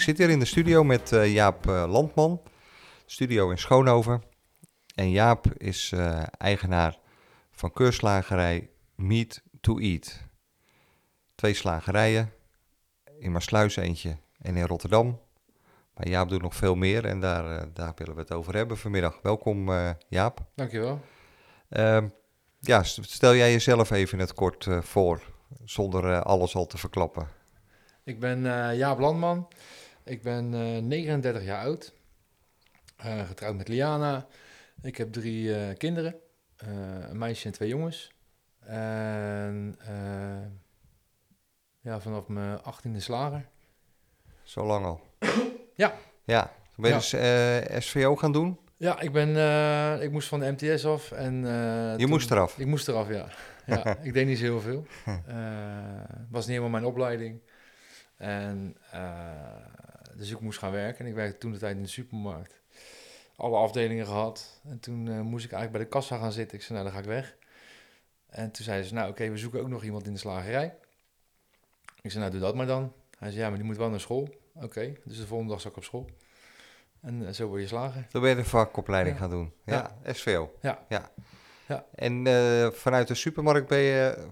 Ik zit hier in de studio met eh, Jaap eh, Landman, studio in Schoonhoven. En Jaap is eh, eigenaar van keurslagerij Meat to Eat. Twee slagerijen, in Maasluis eentje en in Rotterdam. Maar Jaap doet nog veel meer en daar, daar willen we het over hebben vanmiddag. Welkom Jaap. Dankjewel. Ehm, ja, stel jij jezelf even in het kort voor, zonder alles al te verklappen. Ik ben Jaap Landman. Ik ben 39 jaar oud. getrouwd met Liana. Ik heb drie uh, kinderen, een meisje en twee jongens. En ja, vanaf mijn 18e slager. Zo lang al? ja. Ja, ben je ja. dus SVO gaan doen? Ja, ik, ben, ik moest van de MTS af. En, je toen, moest eraf? Ik moest eraf, ja. ja ik deed niet zo heel veel. Het was niet helemaal mijn opleiding. En, dus ik moest gaan werken. En ik werkte toen de tijd in de supermarkt alle afdelingen gehad. En toen uh, moest ik eigenlijk bij de kassa gaan zitten. Ik zei, nou, dan ga ik weg. En toen zeiden ze, nou, oké, we zoeken ook nog iemand in de slagerij. Ik zei, nou, doe dat maar dan. Hij zei, ja, maar die moet wel naar school. Oké, dus de volgende dag zat ik op school. En uh, zo word je slager. Toen ben je de vakopleiding gaan doen. Ja, ja. SVO. Ja. ja. Ja. En uh, vanuit de supermarkt ben je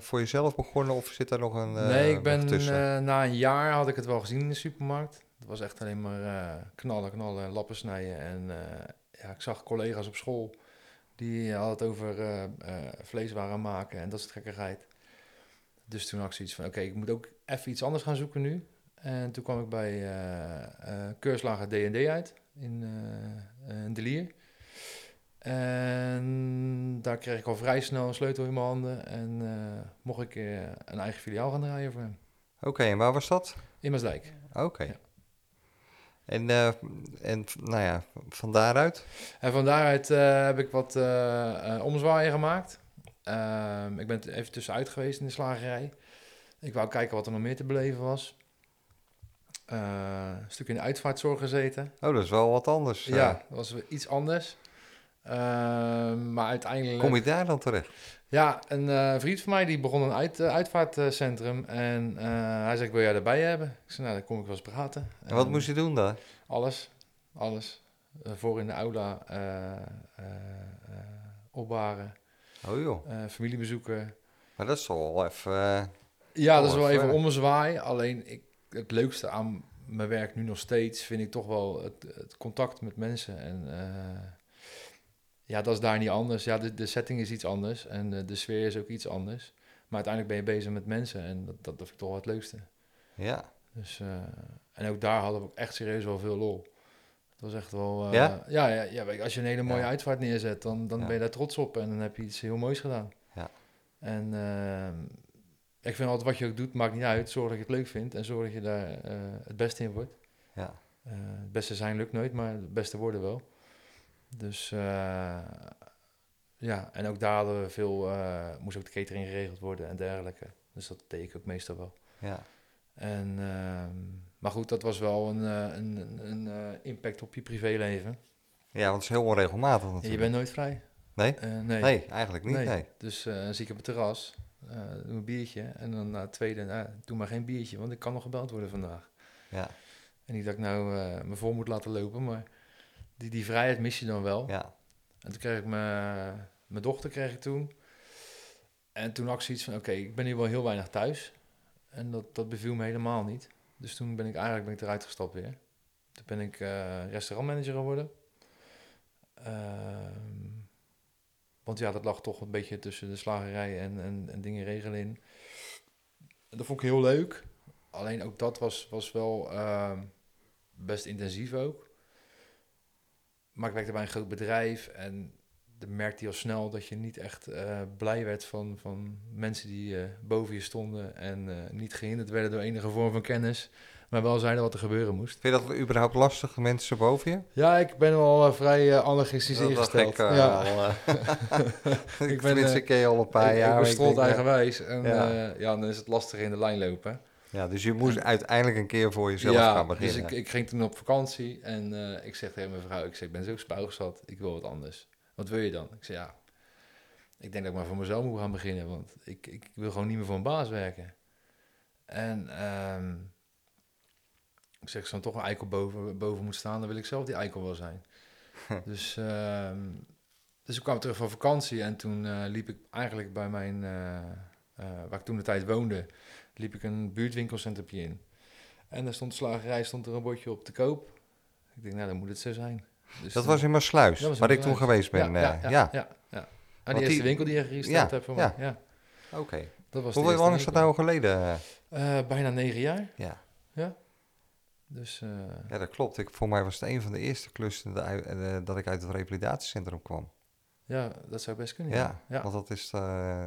voor jezelf begonnen of zit daar nog een Nee, ik ben na een jaar had ik het wel gezien in de supermarkt was echt alleen maar knallen, knallen, lappen snijden. En ja, ik zag collega's op school die hadden het over vleeswaren maken en dat soort gekkigheid. Dus toen had ik zoiets van, oké, ik moet ook even iets anders gaan zoeken nu. En toen kwam ik bij keurslager D&D uit in, in De Lier. En daar kreeg ik al vrij snel een sleutel in mijn handen en mocht ik een eigen filiaal gaan draaien voor hem. Oké, en waar was dat? In Maasdijk. Oké. Ja. En, uh, en nou ja, van daaruit? En van daaruit heb ik wat omzwaaien gemaakt. Ehm, ik ben even tussenuit geweest in de slagerij. Ik wou kijken wat er nog meer te beleven was. een stuk in de uitvaartzorg gezeten. Oh, dat is wel wat anders. Ja, dat was iets anders. Ehm, maar uiteindelijk... Kom je daar dan terecht? Ja, een vriend van mij die begon een uit, uitvaartcentrum en hij zei, wil jij erbij hebben? Ik zei, nou, dan kom ik wel eens praten. En wat moest je doen daar? Alles, alles. Voor in de aula, opbaren, oh, joh. familiebezoeken. Maar dat is wel even... ja, dat is wel even ommezwaai. Alleen ik, het leukste aan mijn werk nu nog steeds vind ik toch wel het, het contact met mensen. En ja, dat is daar niet anders. Ja, de, de setting is iets anders en de sfeer is ook iets anders. Maar uiteindelijk ben je bezig met mensen en dat, dat, dat vind ik toch wel het leukste. Ja. Dus, en ook daar hadden we echt serieus wel veel lol. Het was echt wel... Uh, ja? Ja, ja, ja, als je een hele mooie uitvaart neerzet, dan, dan ben je daar trots op. En dan heb je iets heel moois gedaan. Ja. En uh, ik vind altijd wat je ook doet, maakt niet uit. Zorg dat je het leuk vindt en zorg dat je daar het beste in wordt. Ja. het beste zijn lukt nooit, maar het beste worden wel. Dus ja, en ook daar hadden we veel... moest ook de catering geregeld worden en dergelijke. Dus dat deed ik ook meestal wel. Ja. En, uh, maar goed, dat was wel een, uh, een, een, een impact op je privéleven. Ja, want het is heel onregelmatig natuurlijk. je bent nooit vrij. Nee? nee. nee. eigenlijk niet. Nee. nee. Dus dan zie ik op het terras, doe een biertje. En dan na het tweede, nou, doe maar geen biertje, want ik kan nog gebeld worden vandaag. Ja. En niet dat ik nou me voor moet laten lopen, maar die, die vrijheid mis je dan wel. Ja. En toen kreeg ik mijn, mijn dochter kreeg ik toen. En toen had ik zoiets van, oké, ik ben hier wel heel weinig thuis. En dat, dat beviel me helemaal niet. Dus toen ben ik eigenlijk ben ik eruit gestapt weer. Toen ben ik uh, restaurantmanager geworden. Uh, want ja, dat lag toch een beetje tussen de slagerij en, en, en dingen regelen in. En dat vond ik heel leuk. Alleen ook dat was, was wel uh, best intensief ook. Maar ik werkte bij een groot bedrijf en dan merkte hij al snel dat je niet echt eh, blij werd van, van mensen die eh, boven je stonden en eh, niet gehinderd werden door enige vorm van kennis, maar wel zeiden wat er gebeuren moest. Vind je dat überhaupt lastig, mensen boven je? Ja, ik ben wel eh, vrij anarchistisch Dat dacht ingesteld. ik ja. al. ik ben, ken je al een paar ik, jaar. ik maar ben strot eigenwijs en ja, dan is het lastig in de lijn lopen. Ja, dus je moest uiteindelijk een keer voor jezelf gaan beginnen. Dus ik, ik ging toen op vakantie en eh, ik zeg tegen mijn vrouw, ik, zeg, ik ben zo spuugzat, ik wil wat anders. Wat wil je dan? Ik zeg, ja, ik denk dat ik maar voor mezelf moet gaan beginnen, want ik, ik wil gewoon niet meer voor een baas werken. En ehm, ik zeg, als dan toch een eikel boven, boven moet staan, dan wil ik zelf die eikel wel zijn. dus, ehm, dus ik kwam terug van vakantie en toen eh, liep ik eigenlijk bij mijn, eh, waar ik toen de tijd woonde, liep ik een buurtwinkelcentrum in. En daar stond de slagerij, stond er een bordje op te koop. Ik denk, nou, dan moet het zo zijn. Dus dat toen- was in in waar ik toen geweest ben. Ja, eh, ja, ja, ja. ja, ja. Ah, die eerste die- winkel die je gerestart Ja, hebt voor ja. mij. Ja, oké. de Hoe lang is dat nou geleden? Eh, bijna negen jaar. Ja. Dus eh, ja, dat klopt. Ik, voor mij was het een van de eerste klussen eh, dat ik uit het revalidatiecentrum kwam. ja, dat zou best kunnen. Ja, ja. want dat is eh,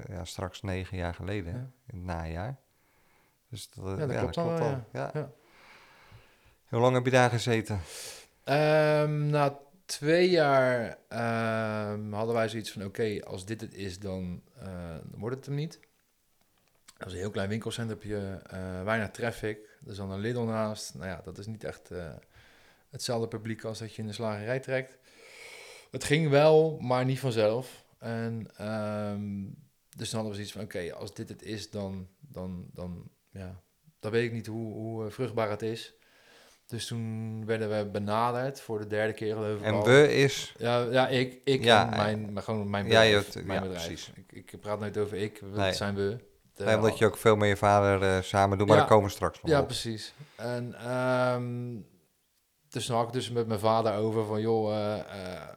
ja, straks negen jaar geleden, Ja. in het najaar. Dus dat, eh, Ja, dat klopt al. ja. Ja. Ja. Hoe lang heb je daar gezeten? Ehm, na twee jaar ehm, hadden wij zoiets van: oké, als dit het is, dan, eh, dan wordt het hem niet. Dat was een heel klein winkelcentrum, eh weinig traffic. Er is dan een Lidl naast. Nou ja, dat is niet echt hetzelfde publiek als dat je in de slagerij trekt. Het ging wel, maar niet vanzelf. En ehm, dus dan hadden we zoiets van: oké, als dit het is, dan, dan, dan, ja, dan weet ik niet hoe, hoe eh, vruchtbaar het is. Dus toen werden we benaderd voor de derde keer En we is... Ja, ja ik, ik Ja, en mijn, maar gewoon mijn ja, je bedrijf. hebt- mijn ja, bedrijf. precies. Ik, ik praat nooit over ik, dat Nee. zijn we. De- Nee, omdat je ook veel met je vader eh, samen doet, maar Ja. daar komen we straks nog Ja, op. precies. En ehm, dus had ik dus met mijn vader over van, joh, eh,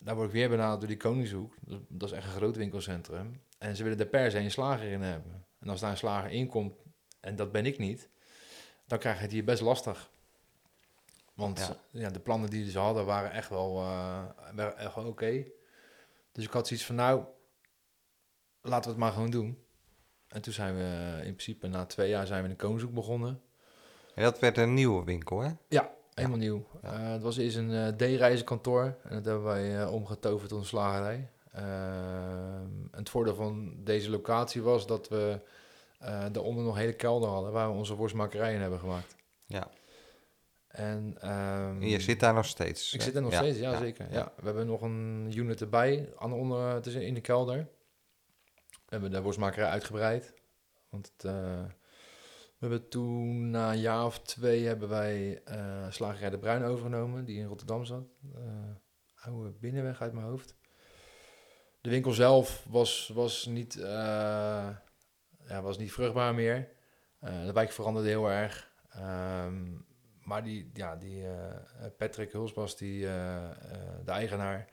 nou word ik weer benaderd door die Koningshoek. Dat, dat is echt een groot winkelcentrum. En ze willen er per se een slager in hebben. En als daar een slager in komt, en dat ben ik niet, dan krijg je het hier best lastig. Want Ja. ja. de plannen die ze hadden waren echt wel, wel oké. Dus ik had zoiets van, nou, laten we het maar gewoon doen. En toen zijn we eh, in principe na twee jaar zijn we in de Koningshoek begonnen. En dat werd een nieuwe winkel, hè? Helemaal nieuw. Ja. Eh, het was eerst een eh D-reizenkantoor en dat hebben wij omgetoverd tot een slagerij. Ehm, en het voordeel van deze locatie was dat we daaronder nog hele kelder hadden waar we onze worstmakerijen in hebben gemaakt. Ja. En, ehm, En je zit daar nog steeds. ik zit er nog Ja, steeds, ja, ja, zeker. Ja. We hebben nog een unit erbij aan de onder, het is in de kelder. We hebben de worstmakerij uitgebreid. Want het, eh, we hebben toen na een jaar of twee hebben wij eh Slagerij de Bruin overgenomen, die in Rotterdam zat. Eh, oude binnenweg uit mijn hoofd. De winkel zelf was, was, niet, eh, ja, was niet vruchtbaar meer. Eh, de wijk veranderde heel erg. Ehm, maar die, ja, die eh, Patrick Hulsbas, die, eh, de eigenaar,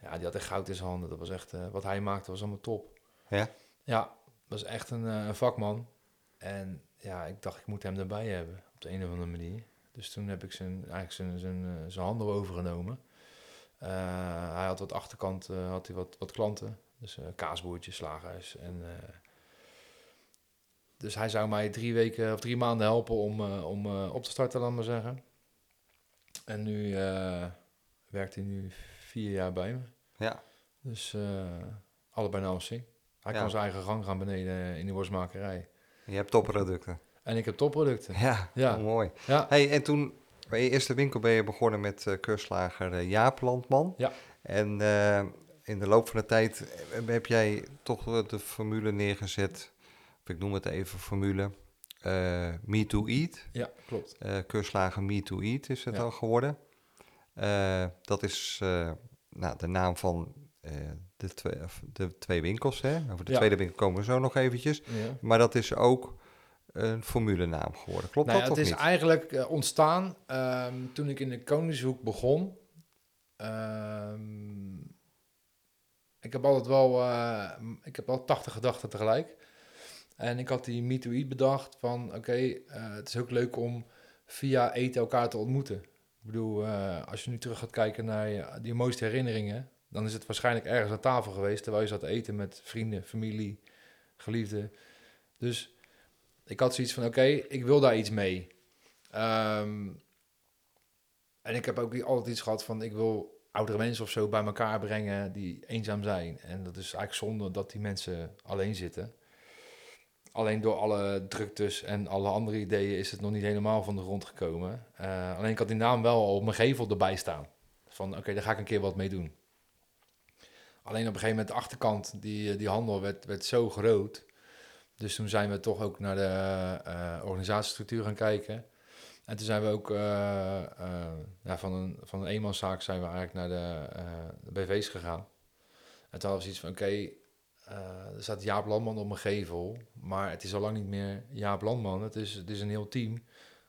ja, die had echt goud in zijn handen. Dat was echt, wat hij maakte was allemaal top. Ja? Ja, was echt een, vakman. En ja, ik dacht, ik moet hem erbij hebben, op de een of andere manier. Dus toen heb ik zijn, eigenlijk zijn, zijn, zijn handel overgenomen. Hij had wat achterkant, had hij wat, wat klanten. Dus eh, kaasboertjes. En, dus hij zou mij drie weken of drie maanden helpen om, eh, om eh, op te starten, laat maar zeggen. En nu eh, werkt hij nu vier jaar bij me. Ja. Dus allebei naar zin. Hij Ja. kan zijn eigen gang gaan beneden in de worstmakerij. Je hebt topproducten. En ik heb topproducten. Ja, Ja. mooi. Ja, Hey, en toen, bij je eerste winkel ben je begonnen met keurslager Jaap Landman. Ja. En in de loop van de tijd heb jij toch de formule neergezet, ik noem het even formule, eh Me to Eat. ja klopt. Keurslager Me to Eat is het Ja. al geworden. Eh, dat is nou, de naam van de, twee, de twee winkels. Hè? Over de Ja. tweede winkel komen we zo nog eventjes. Ja. Maar dat is ook een formulenaam geworden. Klopt Nou dat het of is niet? eigenlijk eh, ontstaan ehm, toen ik in de Koningshoek begon. Ehm, ik heb altijd wel, ik heb al 80 gedachten tegelijk. En ik had die Me to Eat bedacht van, oké, eh, het is ook leuk om via eten elkaar te ontmoeten. Ik bedoel, eh, als je nu terug gaat kijken naar je, die mooiste herinneringen, dan is het waarschijnlijk ergens aan tafel geweest terwijl je zat te eten met vrienden, familie, geliefden. Dus ik had zoiets van: oké, ik wil daar iets mee. Ehm, en ik heb ook altijd iets gehad van: ik wil oudere mensen of zo bij elkaar brengen die eenzaam zijn. En dat is eigenlijk zonde dat die mensen alleen zitten. Alleen door alle druktes en alle andere ideeën is het nog niet helemaal van de grond gekomen. Uh, alleen ik had die naam wel op mijn gevel erbij staan. Van oké, daar ga ik een keer wat mee doen. Alleen op een gegeven moment de achterkant, die, die handel werd, werd zo groot. Dus toen zijn we toch ook naar de uh, organisatiestructuur gaan kijken. En toen zijn we ook ja, van, een, van een eenmanszaak zijn we eigenlijk naar de, de BV's gegaan. En toen hadden we iets van, oké, er staat Jaap Landman op mijn gevel, maar het is al lang niet meer Jaap Landman. Het is, het is een heel team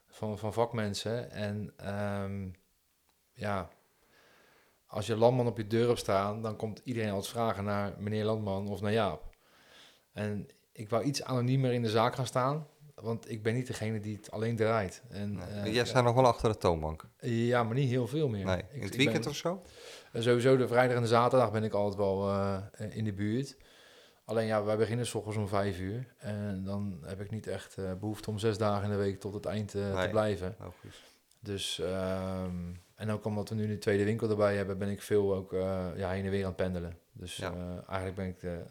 van, van vakmensen. En um, ja, als je Landman op je deur hebt staan, dan komt iedereen als vragen naar meneer Landman of naar Jaap. En ik wou iets anoniemer in de zaak gaan staan, want ik ben niet degene die het alleen draait. En, nee, uh, jij staat nog wel achter de toonbank. Ja, maar niet heel veel meer. Nee, in het weekend ben, of zo? Uh, sowieso de vrijdag en de zaterdag ben ik altijd wel in de buurt. Alleen ja, wij beginnen s ochtends om vijf uur. En dan heb ik niet echt behoefte om zes dagen in de week tot het eind nee, te blijven. Logisch. Dus, um, en ook omdat we nu de tweede winkel erbij hebben, ben ik veel ook ja, heen en weer aan het pendelen. Dus ja. eigenlijk ben ik de,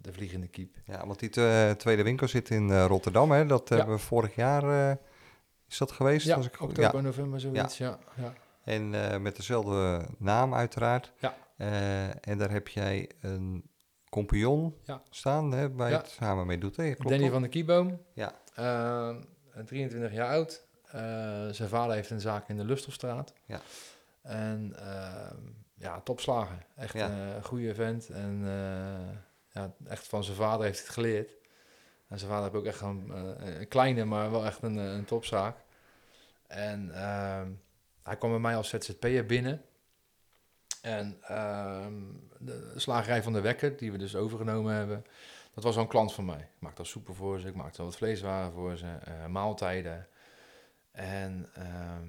de vliegende kiep. Ja, want die tweede winkel zit in Rotterdam, hè? Dat ja. hebben we vorig jaar, is dat geweest? Ja, ik oktober, ja. november, zoiets, ja. ja. En met dezelfde naam uiteraard. Ja. en daar heb jij een compagnon staan, hè, waar je het samen mee doet, hè? Klopt Danny van de Kieboom. Ja. 23 jaar oud. zijn vader heeft een zaak in de Lustofstraat. Ja. En ehm, ja, topslagen. Echt een goede vent. En ja, echt van zijn vader heeft het geleerd. En zijn vader heeft ook echt een, een kleine, maar wel echt een, een topzaak. En uh, hij kwam bij mij als ZZP'er binnen. En uh, de slagerij van de Wekker, die we dus overgenomen hebben, dat was al een klant van mij. Ik maakte al soepen voor ze, ik maakte al wat vleeswaren voor ze, uh, maaltijden. En ehm,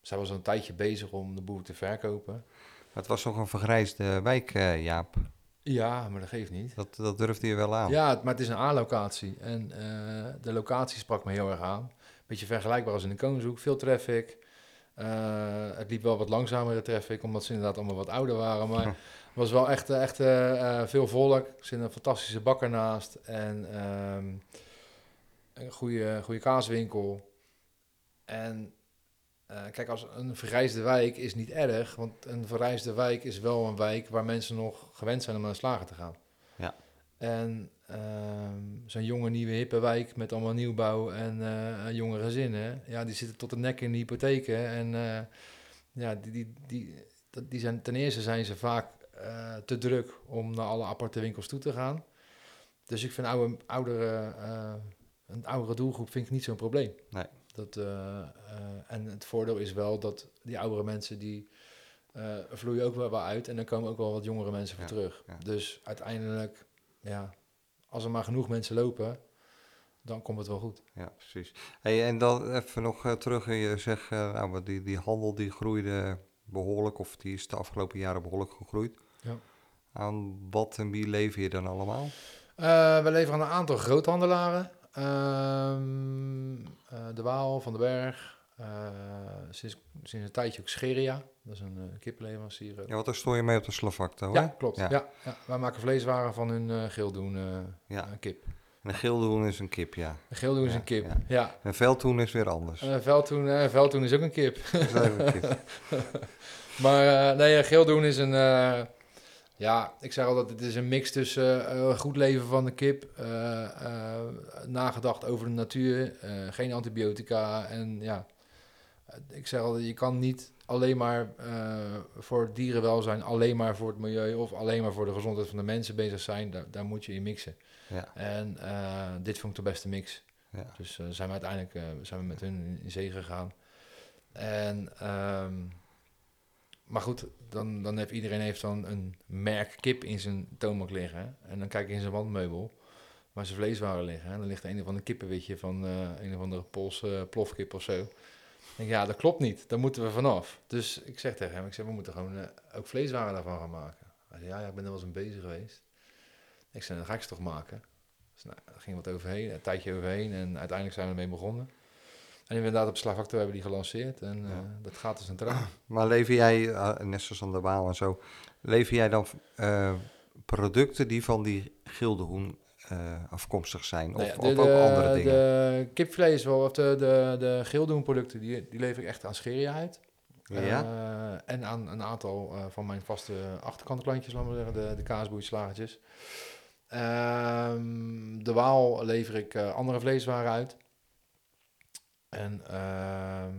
zij was al een tijdje bezig om de boer te verkopen. Het was toch een vergrijsde wijk, uh, Jaap? Ja, maar dat geeft niet. Dat, dat durfde je wel aan. Ja, maar het is een A-locatie. En uh, de locatie sprak me heel erg aan. Beetje vergelijkbaar als in de Koningshoek. Veel traffic. Uh, het liep wel wat langzamere traffic, omdat ze inderdaad allemaal wat ouder waren. Maar het was wel echt, echt uh, veel volk. Er zit een fantastische bakker naast. En um, een goede, goede kaaswinkel. En uh, kijk, als een verrijsde wijk is niet erg, want een verrijsde wijk is wel een wijk waar mensen nog gewend zijn om naar de slager te gaan. Ja. En uh, zo'n jonge, nieuwe, hippe wijk met allemaal nieuwbouw en uh, jonge gezinnen, ja, die zitten tot de nek in de hypotheken. En uh, ja, die, die, die, die zijn, ten eerste zijn ze vaak te druk om naar alle aparte winkels toe te gaan. Dus ik vind oude, oudere, een oudere doelgroep vind ik niet zo'n probleem. Nee. Dat, en het voordeel is wel dat die oudere mensen die vloeien ook wel, wel uit en dan komen ook wel wat jongere mensen voor Ja, terug. ja. Dus uiteindelijk, ja, als er maar genoeg mensen lopen, dan komt het wel goed. Ja, precies. Hey, en dan even nog eh, terug. Je zegt, eh, nou, die, die handel die groeide behoorlijk, of die is de afgelopen jaren behoorlijk gegroeid. Ja. Aan wat en wie lever je dan allemaal? Eh, we leveren aan een aantal groothandelaren. Ehm, eh, de Waal, Van den Berg. sinds, sinds een tijdje ook Scheria. Dat is een uh, kippenleverancier. Ja, want daar stoor je mee op de Slavakto, Ja, hè? klopt. Ja. Ja. Ja, Wij maken vleeswaren van hun eh geeldoen eh, Ja. kip. En een geeldoen is een kip, ja. Een geeldoen is Ja, een kip. ja. Ja. En veldhoen is weer anders. Eh veldhoen, veldhoen is ook een kip. Dat is een kip. Maar nee, eh, geeldoen is een... ja, ik zeg altijd, het is een mix tussen goed leven van de kip, nagedacht over de natuur, geen antibiotica en ja, ik zeg altijd, je kan niet alleen maar eh, voor het dierenwelzijn, alleen maar voor het milieu of alleen maar voor de gezondheid van de mensen bezig zijn. Daar, daar moet je in mixen. Ja. En eh, dit vond ik de beste mix. Ja. Dus eh, zijn we uiteindelijk zijn we met hun in, zee gegaan. En, ehm, maar goed, dan, dan heeft iedereen heeft dan een merk kip in zijn toonbank liggen. hè. En dan kijk je in zijn wandmeubel waar zijn vleeswaren liggen. En dan ligt een of ander kippenwitje van een of andere Poolse plofkip of zo. Denk, ja, dat klopt niet. Daar moeten we vanaf. Dus ik zeg tegen hem, ik zeg, we moeten gewoon eh, ook vleeswaren daarvan gaan maken. Hij zei, ja, ja, ik ben er wel eens mee bezig geweest. Ik zei, dan ga ik ze toch maken. Dus nou, er ging wat overheen, een tijdje overheen en uiteindelijk zijn we ermee begonnen. En inderdaad, op Slagfactor hebben we die gelanceerd en eh, dat gaat dus een traan. Maar lever jij, eh, net zoals aan de Waal en zo, lever jij dan producten die van die gildehoen eh, afkomstig zijn? Of, Nou ja, of ook andere dingen? De kipvlees, wel, of de, de, de geeldoenproducten, die, die lever ik echt aan Scheria uit. ja? Eh, en aan een aantal eh, van mijn vaste achterkantklantjes, laten we zeggen, de, de kaasboeislagertjes. Ehm, de Waal lever ik eh, andere vleeswaren uit. En ehm,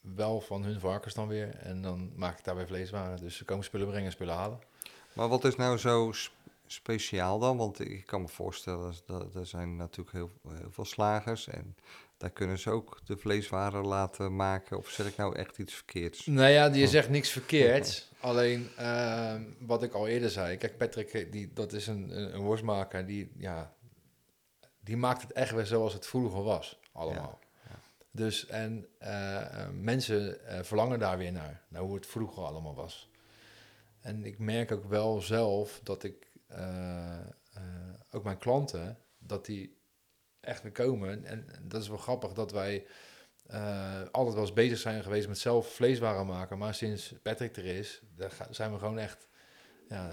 wel van hun varkens dan weer. En dan maak ik daarbij vleeswaren. Dus ze komen spullen brengen en spullen halen. Maar wat is nou zo speciaal dan? Want ik kan me voorstellen, dat er zijn natuurlijk heel, heel veel slagers en daar kunnen ze ook de vleeswaren laten maken. Of zeg ik nou echt iets verkeerds? Nou ja, je zegt niks verkeerds. Alleen ehm, wat ik al eerder zei. Kijk, Patrick, die, dat is een, een, worstmaker. Die, ja, die maakt het echt weer zoals het vroeger was. Allemaal. Dus en eh, eh, mensen eh, verlangen daar weer naar. Naar hoe het vroeger allemaal was. En ik merk ook wel zelf dat ik... eh, eh, ook mijn klanten, dat die echt weer komen. En, dat is wel grappig dat wij eh, altijd wel eens bezig zijn geweest met zelf vleeswaren maken. Maar sinds Patrick er is, daar zijn we gewoon echt ja,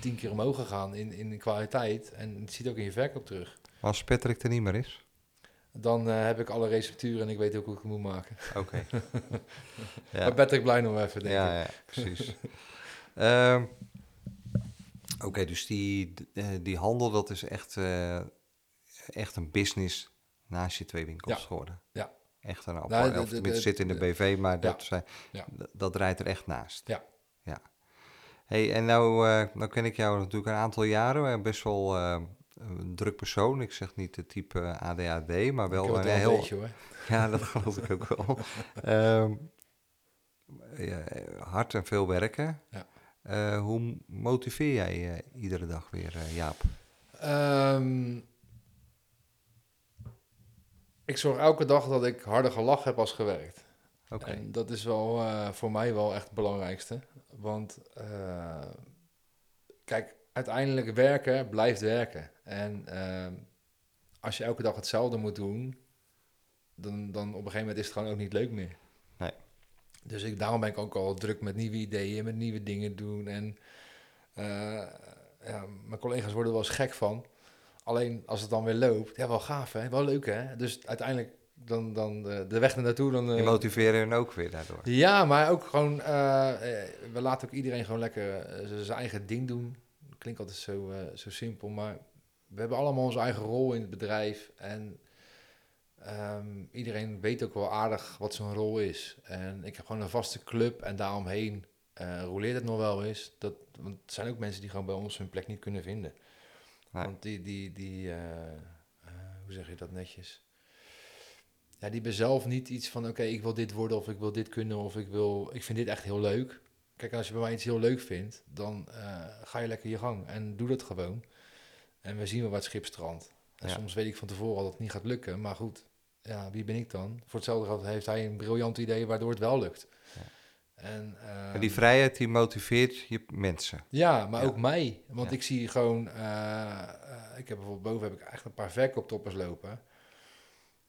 tien keer omhoog gegaan in, in de kwaliteit. En het ziet ook in je verkoop terug. Als Patrick er niet meer is? Dan heb ik alle recepturen en ik weet ook hoe ik het moet maken. Oké. Maar ja. Patrick blij nog even, denk ja, ik. ja, precies. Ehm, Oké, dus die, eh, die handel, dat is echt, eh, echt een business naast je twee winkels Ja. geworden. Ja. Echt een apart, Nou, of de- zit in de BV, maar dat, Ja. dat, draait er echt naast. Ja. ja. hey, en nou, eh, nou ken ik jou natuurlijk een aantal jaren, best wel een druk persoon. Ik zeg niet de type ADHD, maar wel het een heel... een beetje, hoor. Ja, dat geloof ik ook wel. Ja, hard en veel werken. Ja. Eh, hoe motiveer jij eh, iedere dag weer, eh, Jaap? Ehm, ik zorg elke dag dat ik harder gelachen heb als gewerkt. Oké. En dat is wel voor mij wel echt het belangrijkste. Want kijk, uiteindelijk werken blijft werken. En ehm, als je elke dag hetzelfde moet doen, dan, dan op een gegeven moment is het gewoon ook niet leuk meer. Dus ik, daarom ben ik ook al druk met nieuwe ideeën, met nieuwe dingen doen. En eh, ja, mijn collega's worden er wel eens gek van. Alleen als het dan weer loopt, ja, wel gaaf hè, wel leuk hè. Dus uiteindelijk dan, dan de, de weg ernaartoe, dan... Je eh, motiveert hen ook weer daardoor. ja, maar ook gewoon, eh, eh, we laten ook iedereen gewoon lekker eh, zijn eigen ding doen. Klinkt altijd zo, eh, zo simpel, maar we hebben allemaal onze eigen rol in het bedrijf. En ehm, iedereen weet ook wel aardig wat zo'n rol is. En ik heb gewoon een vaste club en daaromheen eh roleert het nog wel eens. Dat, want er zijn ook mensen die gewoon bij ons hun plek niet kunnen vinden. Nee. Want die, die, die eh, eh, hoe zeg je dat netjes? Ja, die hebben zelf niet iets van, oké, ik wil dit worden of ik wil dit kunnen of ik wil, ik vind dit echt heel leuk. Kijk, als je bij mij iets heel leuk vindt, dan ga je lekker je gang en doe dat gewoon. En we zien wel wat schip strandt. En Ja. soms weet ik van tevoren al dat het niet gaat lukken, maar goed, ja, wie ben ik dan? Voor hetzelfde geld heeft hij een briljant idee waardoor het wel lukt. Ja. En, En die ehm, vrijheid die motiveert je mensen. ja, maar Ja. ook mij. Want ik zie gewoon, eh, eh, ik heb bijvoorbeeld boven heb ik echt een paar verkooptoppers lopen.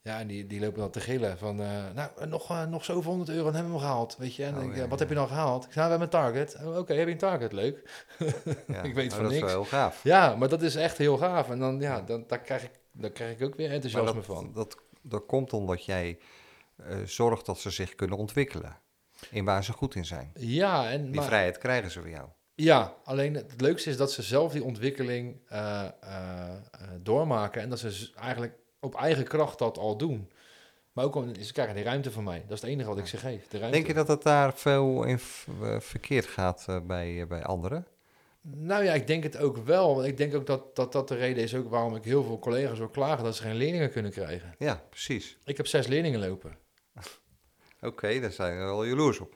Ja, en die, die lopen dan te gillen van, eh, nou, nog, eh, nog zoveel honderd euro en hebben we hem gehaald, weet je. En Oh, ik, ja, wat ja. heb je dan gehaald? Ik zei, nou, we hebben een target. Oh, Oké, heb je een target? Leuk. Ja. Ik weet Oh, van dat is niks. wel heel gaaf. Ja, maar dat is echt heel gaaf. En dan, ja, dan, daar, krijg ik, daar krijg ik ook weer enthousiasme dat, van. dat, dat komt omdat jij eh, zorgt dat ze zich kunnen ontwikkelen. In waar ze goed in zijn. Ja, en, Die maar, vrijheid krijgen ze van jou. Ja, alleen het leukste is dat ze zelf die ontwikkeling doormaken en dat ze eigenlijk op eigen kracht dat al doen. Maar ook om, ze krijgen die ruimte van mij. Dat is het enige wat ik ze geef. De. Denk je dat het daar veel in eh, verkeerd gaat eh, bij, eh, bij anderen? Nou ja, ik denk het ook wel. Want ik denk ook dat, dat dat de reden is ook waarom ik heel veel collega's ook klagen dat ze geen leerlingen kunnen krijgen. Ja, precies. Ik heb zes leerlingen lopen. Oké, daar zijn we wel jaloers op.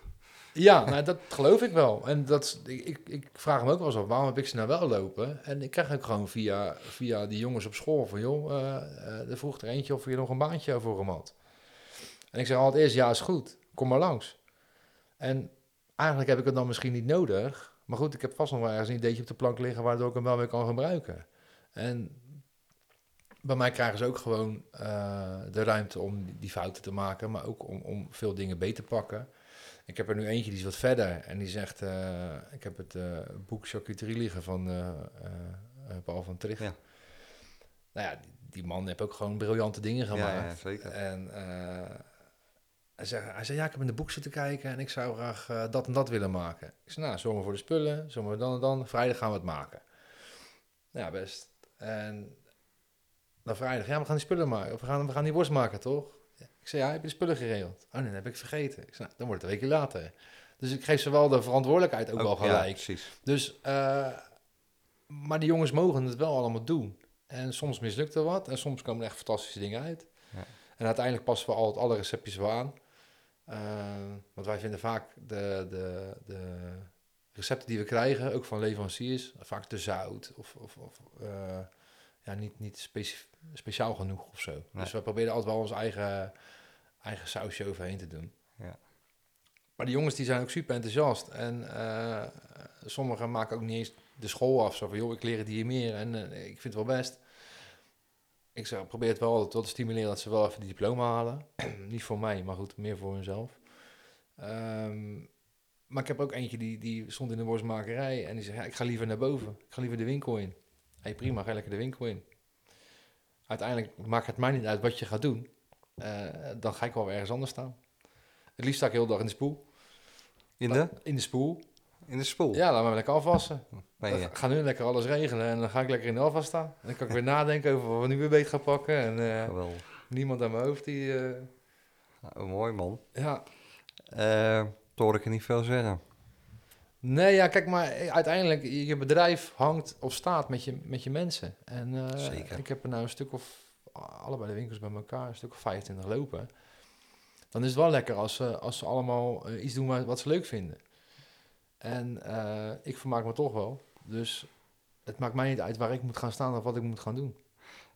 Ja, dat geloof ik wel. En dat, ik, ik, vraag me ook wel eens af, waarom heb ik ze nou wel lopen? En ik krijg ook gewoon via, via die jongens op school van, joh, eh, er vroeg er eentje of je nog een baantje voor hem had. En ik zeg altijd eerst, ja, is goed. Kom maar langs. En eigenlijk heb ik het dan misschien niet nodig. Maar goed, ik heb vast nog wel ergens een ideetje op de plank liggen... waardoor ik hem wel weer kan gebruiken. En bij mij krijgen ze ook gewoon eh, de ruimte om die fouten te maken... maar ook om, om veel dingen beter te pakken. Ik heb er nu eentje die is wat verder en die zegt... eh, ik heb het eh, boek Charcuterie liggen van eh, Paul van Tricht. Ja. Nou ja, die, die man heeft ook gewoon briljante dingen gemaakt. ja, zeker. En hij, zei, hij zei, ja, ik heb in de boek zitten kijken en ik zou graag dat en dat willen maken. Ik zei, nou, zomaar voor de spullen, zomaar dan en dan. Vrijdag gaan we het maken. Ja, best. En dan vrijdag, ja, we gaan die spullen maken. Of we gaan, we gaan die worst maken, toch? Ik zei, ja, heb je de spullen geregeld? Oh nee, dat heb ik vergeten. Ik zei, nou, dan wordt het een weekje later. Dus ik geef ze wel de verantwoordelijkheid ook, wel ja, gelijk. precies. Dus, eh, maar die jongens mogen het wel allemaal doen. En soms mislukt er wat en soms komen er echt fantastische dingen uit. Ja. En uiteindelijk passen we altijd alle receptjes wel aan. Eh, want wij vinden vaak de, de, de recepten die we krijgen, ook van leveranciers, vaak te zout of, of, of eh, ja, niet, niet speci- speciaal genoeg of zo. Nee. Dus we proberen altijd wel ons eigen, eigen sausje overheen te doen. Ja. Maar die jongens die zijn ook super enthousiast. En eh, sommigen maken ook niet eens de school af. Zo van, joh, ik leer het hier meer en eh, ik vind het wel best. Ik zeg, probeer het wel altijd wel te stimuleren dat ze wel even die diploma halen. niet voor mij, maar goed, meer voor hunzelf. Ehm, maar ik heb ook eentje die, die stond in de worstmakerij en die zei, ja, ik ga liever naar boven. Ik ga liever de winkel in. Hey, prima, ga lekker de winkel in. Uiteindelijk maakt het mij niet uit wat je gaat doen. Eh, dan ga ik wel weer ergens anders staan. Het liefst sta ik heel dag in de spoel. In de, In de spoel. in de spoel. Ja, laten we lekker afwassen. Dan gaan nu lekker alles regelen en dan ga ik lekker in de afwas staan. En dan kan ik weer nadenken over wat we nu weer beter gaan pakken. En eh, niemand aan mijn hoofd die... eh, Nou, mooi man. ja. Toen hoor ik er niet veel zeggen. Nee, ja, kijk maar, uiteindelijk, je bedrijf hangt of staat met je, met je mensen. En eh, Zeker. ik heb er nou een stuk of, allebei de winkels bij elkaar, een stuk of 25 lopen. Dan is het wel lekker als ze, als ze allemaal eh, iets doen wat, wat ze leuk vinden. En eh, ik vermaak me toch wel. Dus het maakt mij niet uit waar ik moet gaan staan of wat ik moet gaan doen.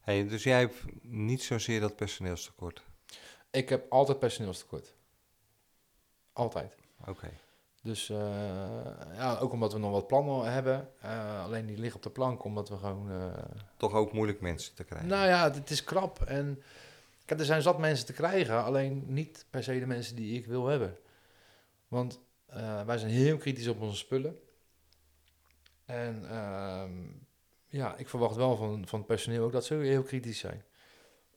Hey, dus jij hebt niet zozeer dat personeelstekort. Ik heb altijd personeelstekort. Altijd. Oké. Dus eh, ja, ook omdat we nog wat plannen hebben. Eh, alleen die liggen op de plank, omdat we gewoon... eh, Toch ook moeilijk mensen te krijgen. Nou ja, het is krap. En kijk, er zijn zat mensen te krijgen, alleen niet per se de mensen die ik wil hebben. Want wij zijn heel kritisch op onze spullen. En ehm, ja, ik verwacht wel van, van het personeel ook dat ze heel kritisch zijn.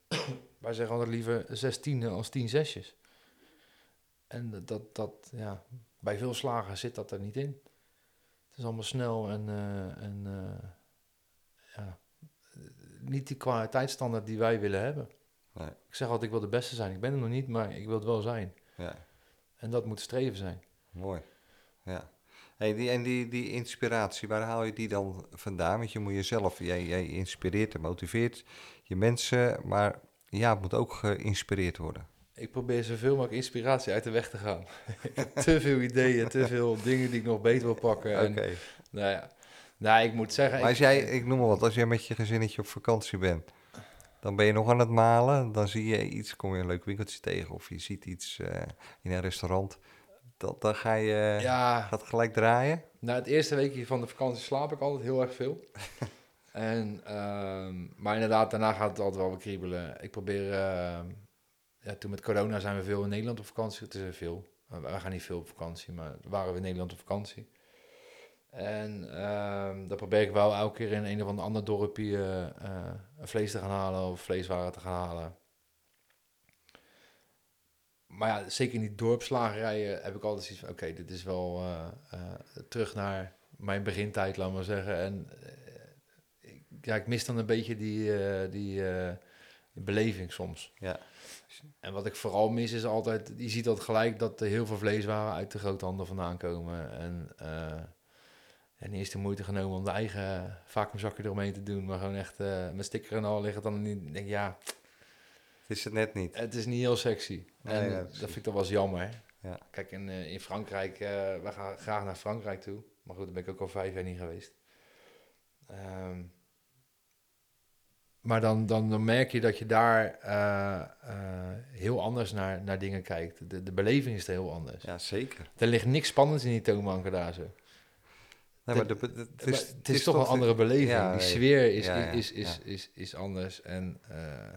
wij zeggen altijd liever 16 als 10 zesjes. En dat, dat, dat, ja, bij veel slagen zit dat er niet in. Het is allemaal snel en, eh, en eh, ja, niet die kwaliteitsstandaard die wij willen hebben. Nee. Ik zeg altijd, ik wil de beste zijn. Ik ben er nog niet, maar ik wil het wel zijn. Ja, En dat moet streven zijn. mooi. Ja. Hey, die, en die, die inspiratie, waar haal je die dan vandaan? Want je moet jezelf, jij, jij inspireert en motiveert je mensen, maar ja, het moet ook geïnspireerd worden. Ik probeer zoveel mogelijk inspiratie uit de weg te gaan. ik heb te veel ideeën, te veel dingen die ik nog beter wil pakken. Oké. Nou ja, nou, ik moet zeggen... Maar als ik- jij, ik noem maar wat, als jij met je gezinnetje op vakantie bent, dan ben je nog aan het malen, dan zie je iets, kom je een leuk winkeltje tegen of je ziet iets eh, in een restaurant, dan, dan ga je ja, gaat gelijk draaien. Na het eerste weekje van de vakantie slaap ik altijd heel erg veel. en, ehm, maar inderdaad, daarna gaat het altijd wel weer kriebelen. Ik probeer... ehm, ja, toen met corona zijn we veel in Nederland op vakantie. Het is er veel. Uh, we gaan niet veel op vakantie, maar waren we in Nederland op vakantie. En ehm dan probeer ik wel elke keer in een of ander dorpje eh, een vlees te gaan halen of vleeswaren te gaan halen. Maar ja, zeker in die dorpslagerijen heb ik altijd zoiets van... Oké, dit is wel eh, eh, terug naar mijn begintijd, laat maar zeggen. En eh, ja, ik mis dan een beetje die, eh, die eh, beleving soms. Ja. En wat ik vooral mis is altijd... Je ziet dat gelijk dat er heel veel vleeswaren uit de groothandel vandaan komen. En, eh en niet eens de moeite genomen om de eigen vacuümzakje eromheen te doen. Maar gewoon echt eh, met sticker en al liggen dan niet... denk ik, ja, Het is het net niet. het is niet heel sexy. Nee, en ja, dat vind ik toch wel eens jammer. Ja. Kijk, in, eh, in Frankrijk, eh we gaan graag naar Frankrijk toe. Maar goed, daar ben ik ook al vijf jaar niet geweest. Ehm, maar dan, dan, dan merk je dat je daar eh, eh, heel anders naar, naar dingen kijkt. De, de beleving is er heel anders. Ja, zeker. Er ligt niks spannends in die toonbanken daar zo. Nee, maar de, de- Maar het is, het is, toch een andere beleving. Ja, die sfeer is, Ja, ja, is, is, is, is, anders. En, eh,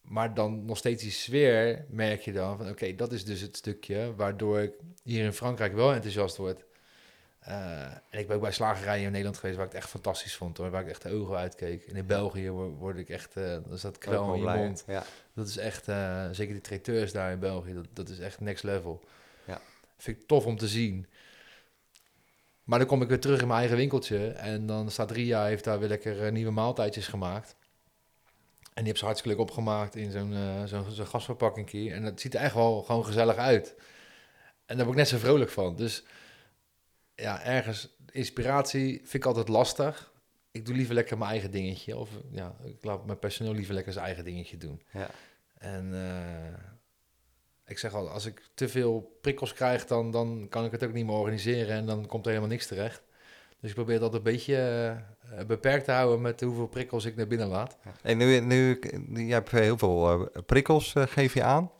maar dan nog steeds die sfeer merk je dan van... oké, dat is dus het stukje waardoor ik hier in Frankrijk wel enthousiast word. Eh, en ik ben ook bij slagerijen in Nederland geweest waar ik het echt fantastisch vond. Hoor, waar ik echt de ogen uitkeek. En in België word, ik echt... eh dan staat Ook kwel wel in je mond. Ja. Dat is echt, eh, zeker die traiteurs daar in België, dat, dat is echt next level. Ja. Vind ik tof om te zien. Maar dan kom ik weer terug in mijn eigen winkeltje en dan staat Ria, heeft daar weer lekker nieuwe maaltijdjes gemaakt. En die heeft ze hartstikke leuk opgemaakt in zo'n eh zo'n gasverpakking En dat ziet er echt wel gewoon gezellig uit. En daar word ik net zo vrolijk van. Dus ja, ergens inspiratie vind ik altijd lastig. Ik doe liever lekker mijn eigen dingetje. Of ja, ik laat mijn personeel liever lekker zijn eigen dingetje doen. Ja. En eh, ik zeg al, als ik te veel prikkels krijg, dan, dan kan ik het ook niet meer organiseren en dan komt er helemaal niks terecht. Dus ik probeer dat een beetje eh, beperkt te houden met hoeveel prikkels ik naar binnen laat. En nu, nu, je hebt heel veel eh, prikkels, geef je aan.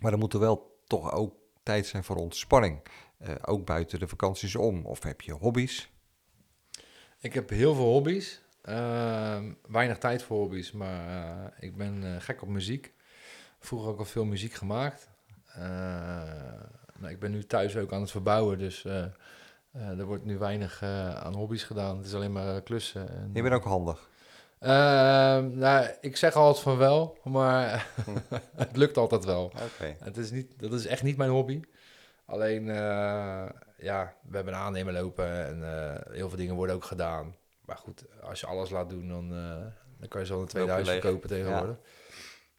Maar er moet er wel toch ook tijd zijn voor ontspanning. Eh, ook buiten de vakanties om. Of heb je hobby's? Ik heb heel veel hobby's. Ehm, weinig tijd voor hobby's, maar eh, ik ben eh, gek op muziek. Vroeger ook al veel muziek gemaakt. Nou, ik ben nu thuis ook aan het verbouwen, dus er wordt nu weinig aan hobby's gedaan. Het is alleen maar klussen. En, Je bent ook handig. Ehm, nou, ik zeg altijd van wel, maar het lukt altijd wel. Oké. Het is niet, dat is echt niet mijn hobby. Alleen, eh, ja, we hebben een aannemer lopen en eh, heel veel dingen worden ook gedaan. Maar goed, als je alles laat doen, dan, eh, dan kan je zo een tweede Loop je huis leeg. verkopen tegenwoordig.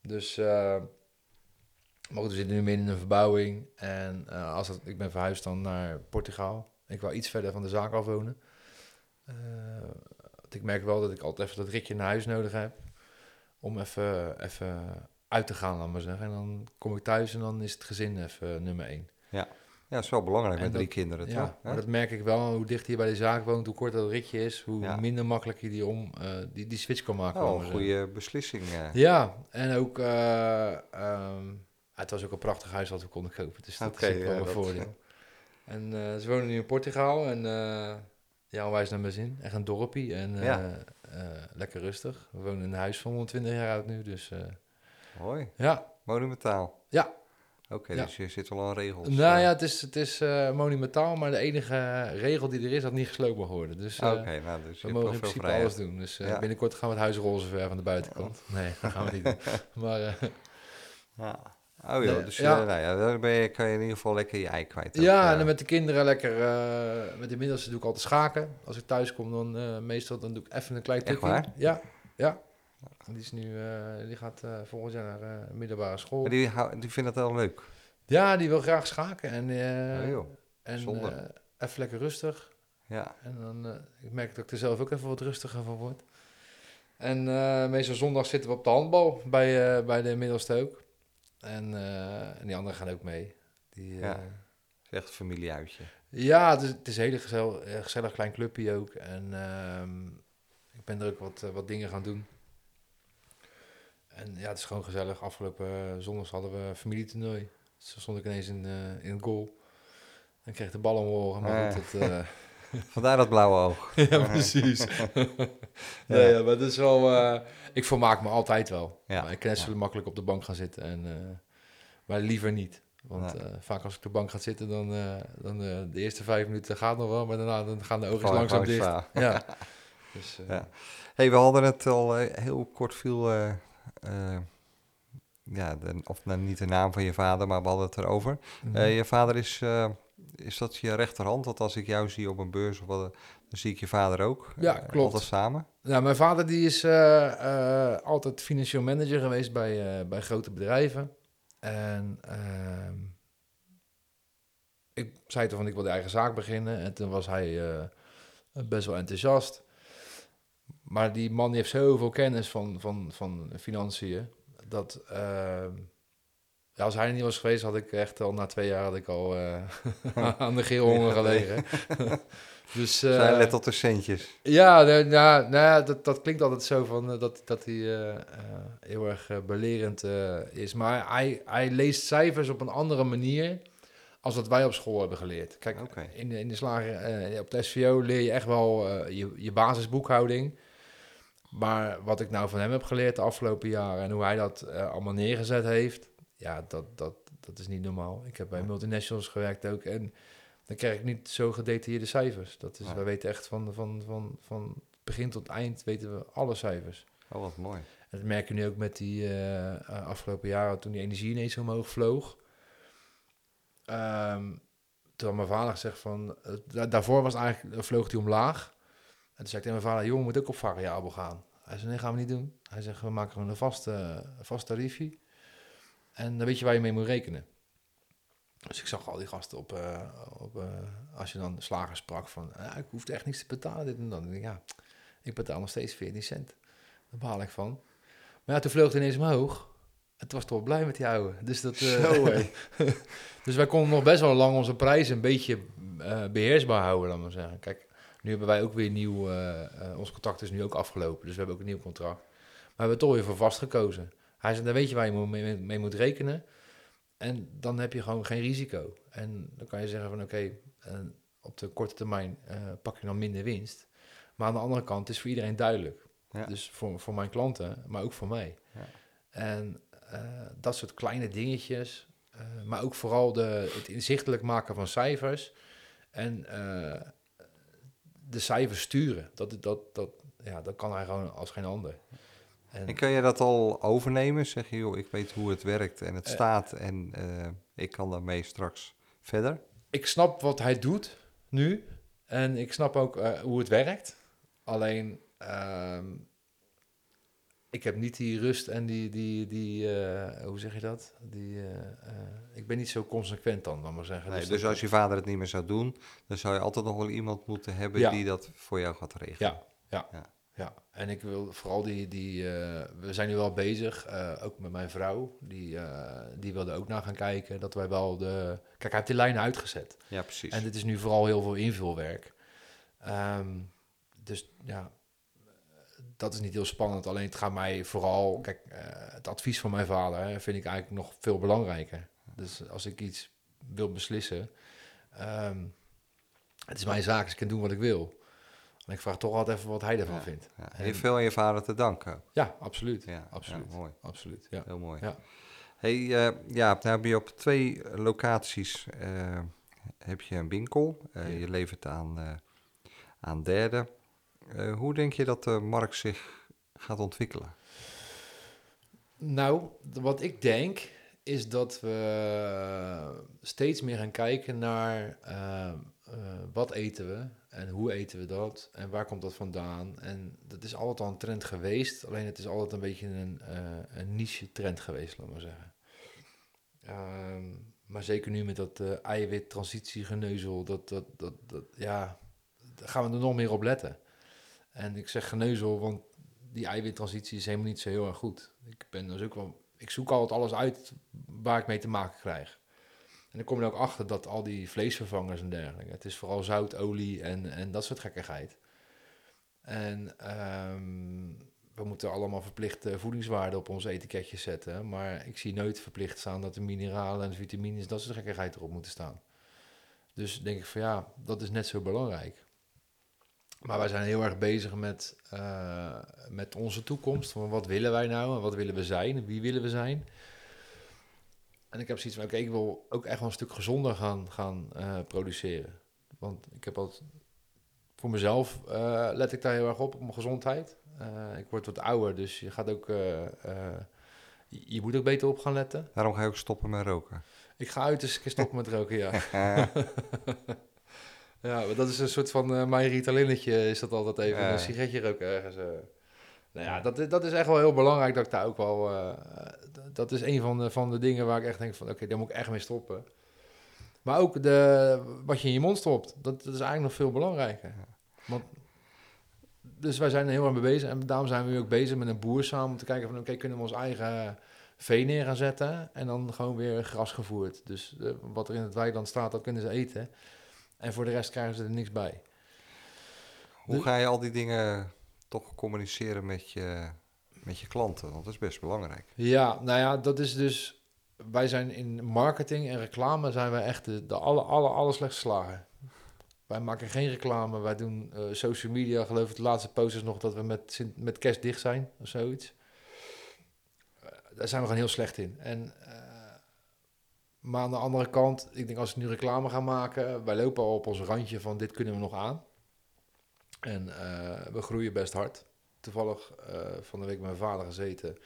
Dus, maar goed, we zitten nu midden in een verbouwing. En als ik ben verhuisd dan naar Portugal. Ik wou iets verder van de zaak af wonen. Ik merk wel dat ik altijd even dat ritje naar huis nodig heb. Om even, even uit te gaan, laat maar zeggen. En dan kom ik thuis en dan is het gezin even nummer één. Ja, dat is wel belangrijk En met drie dat- kinderen, Ja, toch? maar dat merk ik wel. Hoe dichter je bij de zaak woont, hoe korter dat ritje is, hoe Ja. minder makkelijk je die, om, eh, die, die switch kan maken. maar een zeggen. goede beslissing. eh. Ja, en ook, eh, ehm, het was ook een prachtig huis wat we konden kopen. Dus dat is wel ja, een dat- voordeel. En ze wonen nu in Portugal en ja, wijs naar mijn zin. Echt een dorpie en Ja. lekker rustig. We wonen in een huis van 120 jaar oud nu, dus Mooi. ja. Monumentaal. Ja. Oké, Ja. dus je zit wel aan regels. Nou eh. ja, het is, het is eh, monumentaal, maar de enige regel die er is, dat niet gesloopt mag worden. Dus eh, Oké, nou, dus we mogen in veel principe alles doen. Dus eh, Ja. binnenkort gaan we het huis roze verven aan de buitenkant. Nee, dat gaan we niet doen. Maar eh, Ja. Oh joh, Nee, dus ja. eh, nou ja, dan ben je, kan je in ieder geval lekker je ei kwijt. ook, ja, eh. en dan met de kinderen lekker, eh, met de middelste doe ik altijd schaken. Als ik thuis kom, dan eh, meestal dan doe ik even een klein waar? Ja, ja. Die, is nu, eh, die gaat eh, volgend jaar naar eh, middelbare school. Maar die, die vindt dat wel leuk. Ja, die wil graag schaken. En, oh joh, en even lekker rustig. ja. En dan, ik merk dat ik er zelf ook even wat rustiger van word. En meestal zondag zitten we op de handbal bij, bij de middelste ook. En, en die anderen gaan ook mee. Die, Ja. echt een familieuitje. ja, het is, het is een hele gezellig, gezellig klein clubje ook. En ehm, ik ben er ook wat, wat dingen gaan doen. En ja, het is gewoon gezellig. Afgelopen eh, zondag hadden we familietoernooi. Dus stond ik ineens in, eh, in het goal. En kreeg de bal omhoog. Maar Ah. goed, het, eh, Vandaar dat blauwe oog. ja, precies. ja. Ja, maar dat is wel... ik vermaak me altijd wel. Ja. Maar ik kan net zo makkelijk op de bank gaan zitten. En, maar liever niet. Want Nee. vaak als ik op de bank ga zitten, dan, eh, dan de eerste vijf minuten gaat nog wel. Maar daarna dan gaan de ogen langzaam dicht. Ja. Dus, Ja. hey, we hadden het al heel kort viel... eh, ja, de, of nou, niet de naam van je vader, maar we hadden het erover. mhm. Eh, je vader is, eh, is dat je rechterhand? Want als ik jou zie op een beurs of wat, dan zie ik je vader ook. Ja, klopt. Altijd samen. Nou, mijn vader die is altijd financieel manager geweest bij, bij grote bedrijven. En ehm, ik zei toen van ik wil de eigen zaak beginnen. En toen was hij best wel enthousiast. Maar die man die heeft zoveel kennis van, van, van financiën. Dat ehm, Ja, als hij er niet was geweest, had ik echt al na twee jaar had ik al eh, aan de geelhonger gelegen. dus, uh, Zij let op de centjes. Ja, nou, nou, nou, dat, dat klinkt altijd zo van uh, dat, dat hij heel erg belerend is. Maar hij, hij leest cijfers op een andere manier als wat wij op school hebben geleerd. Kijk, okay. in, de, in de slager, op de SVO leer je echt wel je, je basisboekhouding. Maar wat ik nou van hem heb geleerd de afgelopen jaren en hoe hij dat allemaal neergezet heeft, ja, dat, dat, dat is niet normaal. Ik heb bij multinationals gewerkt ook en dan krijg ik niet zo gedetailleerde cijfers. Dat is, ja. We weten echt van, van, van, van begin tot eind weten we alle cijfers. Oh, wat mooi. En dat merk je nu ook met die uh, afgelopen jaren toen die energie ineens omhoog vloog. Um, toen had mijn vader gezegd van, uh, daarvoor was eigenlijk, vloog hij omlaag. En toen zei ik tegen mijn vader, jongen, moet ook op variabel gaan. Hij zei, nee, gaan we niet doen. Hij zegt, we maken gewoon een vast, uh, vast tariefje. En dan weet je waar je mee moet rekenen. Dus ik zag al die gasten op, uh, op uh, als je dan de slager sprak van, uh, ik hoef echt niets te betalen, dit en dat. En ik, ja, ik betaal nog steeds 14 cent. Daar baal ik van. Maar ja, toen vloog het ineens omhoog. Het was toch blij met die ouwe. Dus, dat, Zo, dus wij konden nog best wel lang onze prijzen een beetje beheersbaar houden, laat maar zeggen. Kijk, nu hebben wij ook weer nieuw, ons contract is nu ook afgelopen, dus we hebben ook een nieuw contract. Maar we hebben toch weer voor vast gekozen. Hij zei, dan weet je waar je mee, mee moet rekenen. En dan heb je gewoon geen risico. En dan kan je zeggen van oké, okay, op de korte termijn uh, pak je dan minder winst. Maar aan de andere kant is voor iedereen duidelijk. Ja. Dus voor, voor mijn klanten, maar ook voor mij. Ja. En uh, dat soort kleine dingetjes, uh, maar ook vooral de, het inzichtelijk maken van cijfers en de cijfers sturen. Dat, dat, dat, ja, dat kan hij gewoon als geen ander. En, en, kan je dat al overnemen? Zeg je, joh, ik weet hoe het werkt en het uh, staat en uh, ik kan daarmee straks verder? Ik snap wat hij doet nu en ik snap ook uh, hoe het werkt. Alleen, ik heb niet die rust en die, die, die hoe zeg je dat? Die, ik ben niet zo consequent dan, dan maar zeggen. Nee, dus, dus als je vader het niet meer zou doen, dan zou je altijd nog wel iemand moeten hebben ja. die dat voor jou gaat regelen. Ja, ja. ja. Ja, en ik wil vooral die, die we zijn nu wel bezig, ook met mijn vrouw, die, die wilde ook naar gaan kijken, dat wij wel de, kijk hij heeft die lijnen uitgezet. Ja, precies. En dit is nu vooral heel veel invulwerk. Um, dus ja, dat is niet heel spannend, alleen het gaat mij vooral, kijk, het advies van mijn vader hè, vind ik eigenlijk nog veel belangrijker. Dus als ik iets wil beslissen, um, het is mijn zaak, dus ik kan doen wat ik wil. En ik vraag toch altijd even wat hij ervan ja, vindt. Ja. En je veel aan je vader te danken. Ja, absoluut. Ja, absoluut. Ja, mooi. Absoluut, ja. Heel mooi. Ja. Hey, uh, ja, nou heb je op twee locaties uh, heb je een winkel. Uh, je levert aan, aan derden. Hoe denk je dat de markt zich gaat ontwikkelen? Nou, wat ik denk is dat we steeds meer gaan kijken naar wat eten we en hoe eten we dat? En waar komt dat vandaan? En dat is altijd al een trend geweest. Alleen het is altijd een beetje een, een niche trend geweest, laat maar zeggen. Um, maar zeker nu met dat uh, eiwit-transitiegeneuzel, dat, dat, dat, dat, ja, daar gaan we er nog meer op letten. En ik zeg geneuzel, want die eiwittransitie is helemaal niet zo heel erg goed. Ik ben dus ook wel, ik zoek altijd alles uit waar ik mee te maken krijg. En dan kom je ook achter dat al die vleesvervangers en dergelijke, het is vooral zout, olie en, en dat soort gekkigheid. En um, we moeten allemaal verplichte voedingswaarden op onze etiketjes zetten. Maar ik zie nooit verplicht staan dat de mineralen en de vitamines, dat soort gekkigheid erop moeten staan. Dus denk ik van ja, dat is net zo belangrijk. Maar wij zijn heel erg bezig met, uh, met onze toekomst. Van wat willen wij nou en wat willen we zijn? Wie willen we zijn? En ik heb zoiets van, oké, okay, ik wil ook echt wel een stuk gezonder gaan, gaan uh, produceren. Want ik heb altijd, voor mezelf uh, let ik daar heel erg op, op mijn gezondheid. Ik word wat ouder, dus je gaat ook, je, je moet ook beter op gaan letten. Daarom ga je ook stoppen met roken? Ik ga uit een keer stoppen met roken, ja. ja, maar dat is een soort van, mijn Ritalinnetje is dat altijd even, een sigaretje roken ergens. Nou ja, dat, dat is echt wel heel belangrijk dat ik daar ook wel. Uh, dat is een van de, van de dingen waar ik echt denk van oké, okay, daar moet ik echt mee stoppen. Maar ook de, wat je in je mond stopt, dat, dat is eigenlijk nog veel belangrijker. Want, dus wij zijn er heel erg mee bezig en daarom zijn we nu ook bezig met een boer samen om te kijken van oké, okay, kunnen we ons eigen vee neer gaan zetten en dan gewoon weer gras gevoerd. Dus eh, wat er in het weiland staat, dat kunnen ze eten. En voor de rest krijgen ze er niks bij. Hoe De- ga je al die dingen toch communiceren met je, met je klanten? Want dat is best belangrijk. Ja, nou ja, dat is dus... Wij zijn in marketing en reclame zijn wij echt de, de alle, alle, alle slechtste slagen. Wij maken geen reclame, wij doen eh, social media. Geloof ik, de laatste post is nog dat we met, met kerst dicht zijn of zoiets. Eh, daar zijn we gewoon heel slecht in. En, eh, maar aan de andere kant, ik denk als we nu reclame gaan maken, wij lopen al op ons randje van dit kunnen we nog aan. En eh, we groeien best hard. Toevallig eh, van de week met mijn vader gezeten.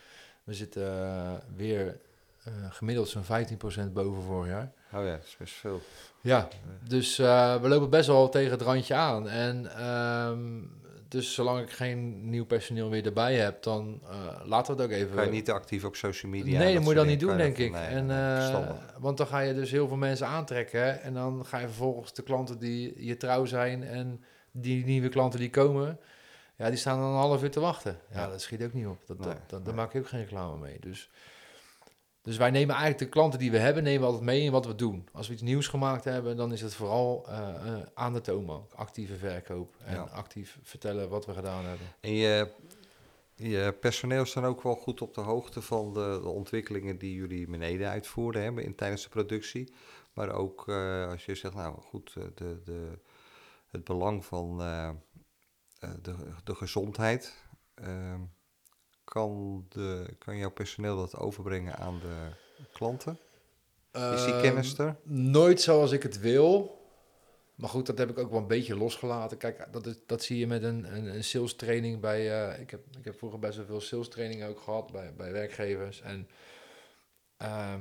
We zitten eh, weer gemiddeld zo'n 15% boven vorig jaar. Oh ja, dat is best veel. Ja, dus we lopen best wel tegen het randje aan. En ehm, dus zolang ik geen nieuw personeel weer erbij heb, dan eh, laten we het ook even. Ga je niet actief op social media? nee, dat moet je dan niet doen, denk ik. Nee, en, eh, want dan ga je dus heel veel mensen aantrekken. En dan ga je vervolgens de klanten die je trouw zijn en die nieuwe klanten die komen, ja, die staan dan een half uur te wachten. Ja, Ja. dat schiet ook niet op. Dat, Nee, dat, dat, daar maak ik ook geen reclame mee. Dus, dus wij nemen eigenlijk de klanten die we hebben, nemen we altijd mee in wat we doen. Als we iets nieuws gemaakt hebben, dan is het vooral eh, eh, aan de toonbank. Actieve verkoop en Ja. actief vertellen wat we gedaan hebben. En je, je personeel is dan ook wel goed op de hoogte van de, de ontwikkelingen die jullie beneden uitvoerden hebben in, tijdens de productie. Maar ook eh, als je zegt, nou goed, de, de, het belang van de, de gezondheid. ehm, kan, de, kan jouw personeel dat overbrengen aan de klanten? Is die Ehm, kennis er? Nooit zoals ik het wil. Maar goed, dat heb ik ook wel een beetje losgelaten. Kijk, dat, is, dat zie je met een, een, een sales training bij... eh, ik, heb, ik heb vroeger best wel veel sales training ook gehad bij, bij werkgevers. En ehm,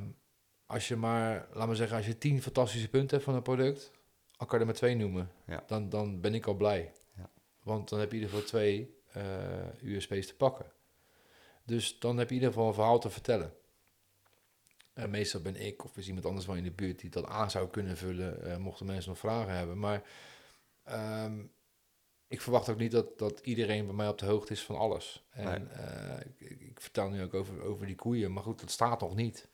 als je maar, laat maar zeggen, als je tien fantastische punten hebt van een product... dan kan je er maar twee noemen. Ja. Dan, dan ben ik al blij. Ja. Want dan heb je in ieder geval twee eh, USP's te pakken. Dus dan heb je in ieder geval een verhaal te vertellen. En meestal ben ik of is iemand anders wel in de buurt die dat aan zou kunnen vullen, eh, mochten mensen nog vragen hebben. Maar ehm, ik verwacht ook niet dat, dat iedereen bij mij op de hoogte is van alles. En eh, ik, ik- ik vertel nu ook over, over die koeien, maar goed, dat staat nog niet.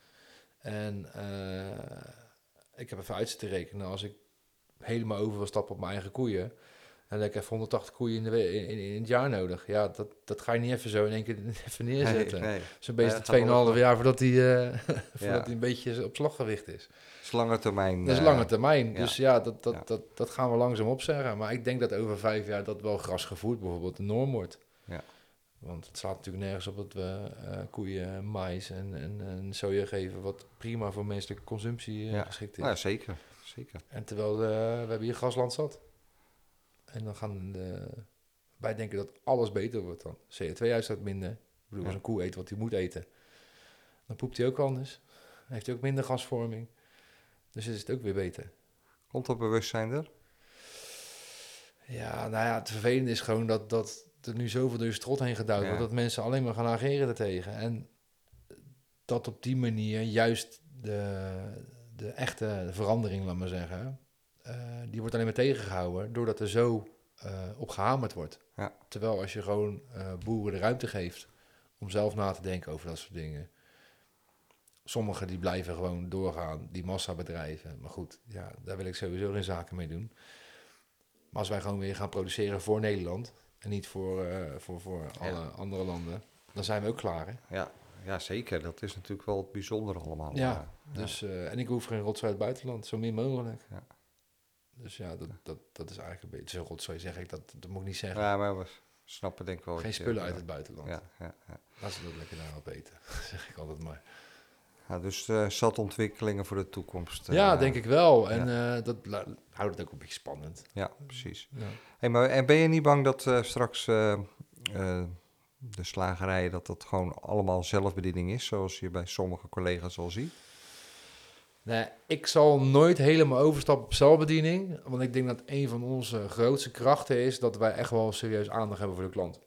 En eh, ik heb even uit zitten rekenen, als ik helemaal over wil stappen op mijn eigen koeien, dan heb ik even 180 koeien in, de, in, in, in het jaar nodig. Ja, dat, dat ga je niet even zo in één keer even neerzetten. Nee, nee. Zo'n beest dat gaat wel 2,5 jaar voordat hij eh, voordat Ja. hij een beetje op slaggewicht is. Dat is lange termijn. Dat is eh, lange termijn. ja. Dus ja, dat, dat, Ja. Dat, dat gaan we langzaam opzeggen. Maar ik denk dat over vijf jaar dat wel gras gevoerd bijvoorbeeld de norm wordt. Ja. Want het slaat natuurlijk nergens op dat we eh, koeien, mais en, en, en soja geven... wat prima voor menselijke consumptie geschikt is. Nou, ja, zeker. zeker. En terwijl we hebben hier grasland zat. En dan gaan de, wij denken dat alles beter wordt dan. CO2-uitstoot minder. Ik bedoel, als een koe eet wat hij moet eten, dan poept hij ook anders. Dan heeft hij ook minder gasvorming. Dus is het ook weer beter. Komt dat bewustzijn er? Ja, nou ja, het vervelende is gewoon dat, dat er nu zoveel door je strot heen gedouwd Ja. wordt... dat mensen alleen maar gaan ageren ertegen. En dat op die manier juist de, de echte verandering, laat maar zeggen... eh, die wordt alleen maar tegengehouden doordat er zo eh, op gehamerd wordt. Ja. Terwijl als je gewoon eh, boeren de ruimte geeft om zelf na te denken over dat soort dingen... Sommigen die blijven gewoon doorgaan, die massabedrijven. Maar goed, ja, daar wil ik sowieso geen zaken mee doen. Maar als wij gewoon weer gaan produceren voor Nederland en niet voor, voor, voor Ja. alle andere landen, dan zijn we ook klaar. Hè? Ja, ja, zeker. Dat is natuurlijk wel het bijzondere allemaal. Ja, Dus, en ik hoef geen rotzooi uit het buitenland, zo min mogelijk. Ja. Dus ja, dat, dat, dat is eigenlijk een beetje zo'n rotzooi, zeg ik. Dat, dat moet ik niet zeggen. ja, maar we snappen denk ik wel. geen je- spullen uit het buitenland. Ja, ja, ja. Laten ze dat lekker daarop eten, zeg ik altijd maar. Ja, dus eh, zat ontwikkelingen voor de toekomst. eh, ja, denk ik wel. En eh, dat houdt het ook een beetje spannend. Ja, precies. Ja. Hey, maar en ben je niet bang dat eh, straks eh, eh, de slagerijen dat dat gewoon allemaal zelfbediening is, zoals je bij sommige collega's al ziet? Nee, ik zal nooit helemaal overstappen op zelfbediening. Want ik denk dat een van onze grootste krachten is dat wij echt wel serieus aandacht hebben voor de klant.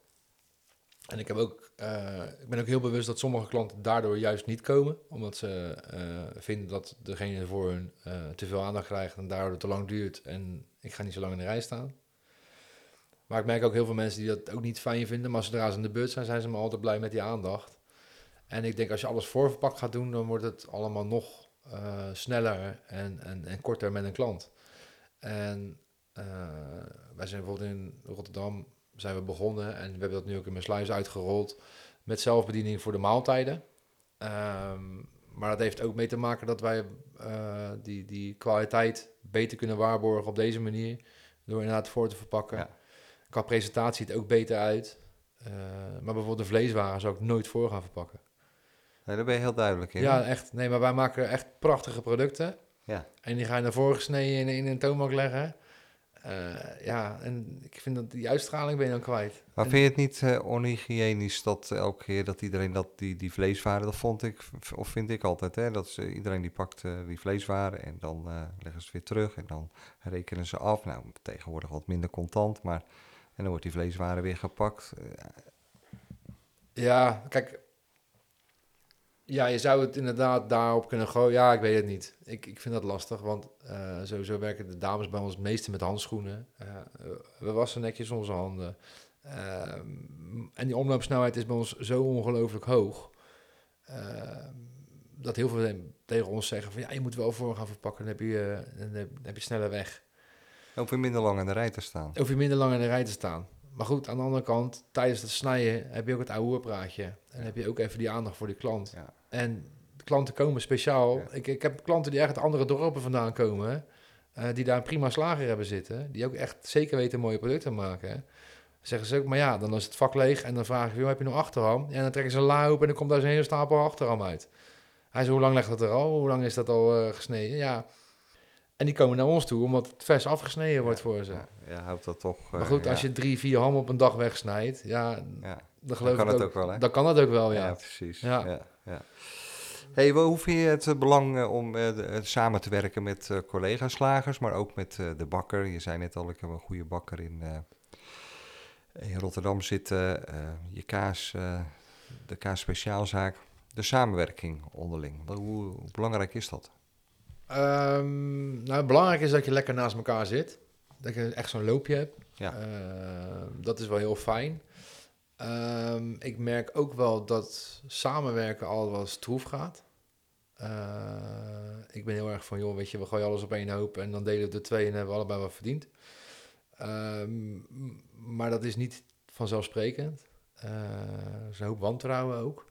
En ik, heb ook, eh, ik ben ook heel bewust dat sommige klanten daardoor juist niet komen. Omdat ze eh, vinden dat degene voor hun eh, te veel aandacht krijgt en daardoor te lang duurt. En ik ga niet zo lang in de rij staan. Maar ik merk ook heel veel mensen die dat ook niet fijn vinden. Maar zodra ze in de beurt zijn, zijn ze maar altijd blij met die aandacht. En ik denk als je alles voorverpakt gaat doen, dan wordt het allemaal nog eh, sneller en, en, en korter met een klant. En eh, wij zijn bijvoorbeeld in Rotterdam zijn we begonnen en we hebben dat nu ook in mijn sluis uitgerold met zelfbediening voor de maaltijden. Ehm, maar dat heeft ook mee te maken dat wij eh, die, die kwaliteit beter kunnen waarborgen op deze manier. Door inderdaad voor te verpakken. Ja. Qua presentatie ziet het ook beter uit. Maar bijvoorbeeld de vleeswaren zou ik nooit voor gaan verpakken. Nee, daar ben je heel duidelijk in. Ja, echt. Nee, maar wij maken echt prachtige producten. Ja. En die ga je naar voren gesneden in, in een toonbank leggen. Eh, ja, en ik vind dat die uitstraling ben je dan kwijt. Maar En- vind je het niet eh, onhygiënisch dat elke keer dat iedereen dat die, die vleeswaren, dat vond ik, of vind ik altijd, hè, dat ze, iedereen die pakt eh, die vleeswaren en dan leggen ze het weer terug en dan rekenen ze af. Nou, tegenwoordig wat minder contant, maar en dan wordt die vleeswaren weer gepakt. Ja, kijk. Ja, je zou het inderdaad daarop kunnen gooien. Ja, ik weet het niet. Ik, ik vind dat lastig, want eh, sowieso werken de dames bij ons het meeste met handschoenen. Eh, we wassen netjes onze handen. Ehm, en die omloopsnelheid is bij ons zo ongelooflijk hoog. ehm, dat heel veel tegen ons zeggen van ja, je moet wel voor gaan verpakken, dan heb je, eh, dan heb je sneller weg. Hoef je minder lang in de rij te staan. Hoef je minder lang in de rij te staan. Maar goed, aan de andere kant, tijdens het snijden heb je ook het oude praatje. En heb je ook even die aandacht voor die klant. Ja. En de klanten komen speciaal. Ja. Ik, ik heb klanten die echt uit andere dorpen vandaan komen. eh, die daar een prima slager hebben zitten. Die ook echt zeker weten mooie producten maken. Dan zeggen ze ook, maar ja, dan is het vak leeg. En dan vraag ik, joh, heb je nog achterham? En dan trekken ze een la open en dan komt daar zo'n hele stapel achterham uit. Hij zei, hoe lang legt dat er al? Hoe lang is dat al eh, gesneden? Ja. En die komen naar ons toe, omdat het vers afgesneden wordt voor ze. Ja, houdt dat toch. Maar eh, goed, ja, als je drie, vier ham op een dag wegsnijdt, ja, ja, dan geloof kan ik het ook, ook wel, hè? Dan kan het ook wel, ja. ja. precies. Ja. Hey, hoe vind je het belang eh, om eh, samen te werken met eh, collega-slagers, maar ook met de bakker? Je zei net al, ik heb een goede bakker in, in Rotterdam zitten. je kaas, de kaas speciaalzaak. De samenwerking onderling. Hoe belangrijk is dat? Ehm, nou, belangrijk is dat je lekker naast elkaar zit. Dat je echt zo'n loopje hebt. Ja. Ehm, dat is wel heel fijn. Ehm, ik merk ook wel dat samenwerken al wel stroef gaat. Eh, ik ben heel erg van, joh, weet je, we gooien alles op één hoop en dan delen we de twee en hebben we allebei wat verdiend. Maar dat is niet vanzelfsprekend. Eh, er is een hoop wantrouwen ook.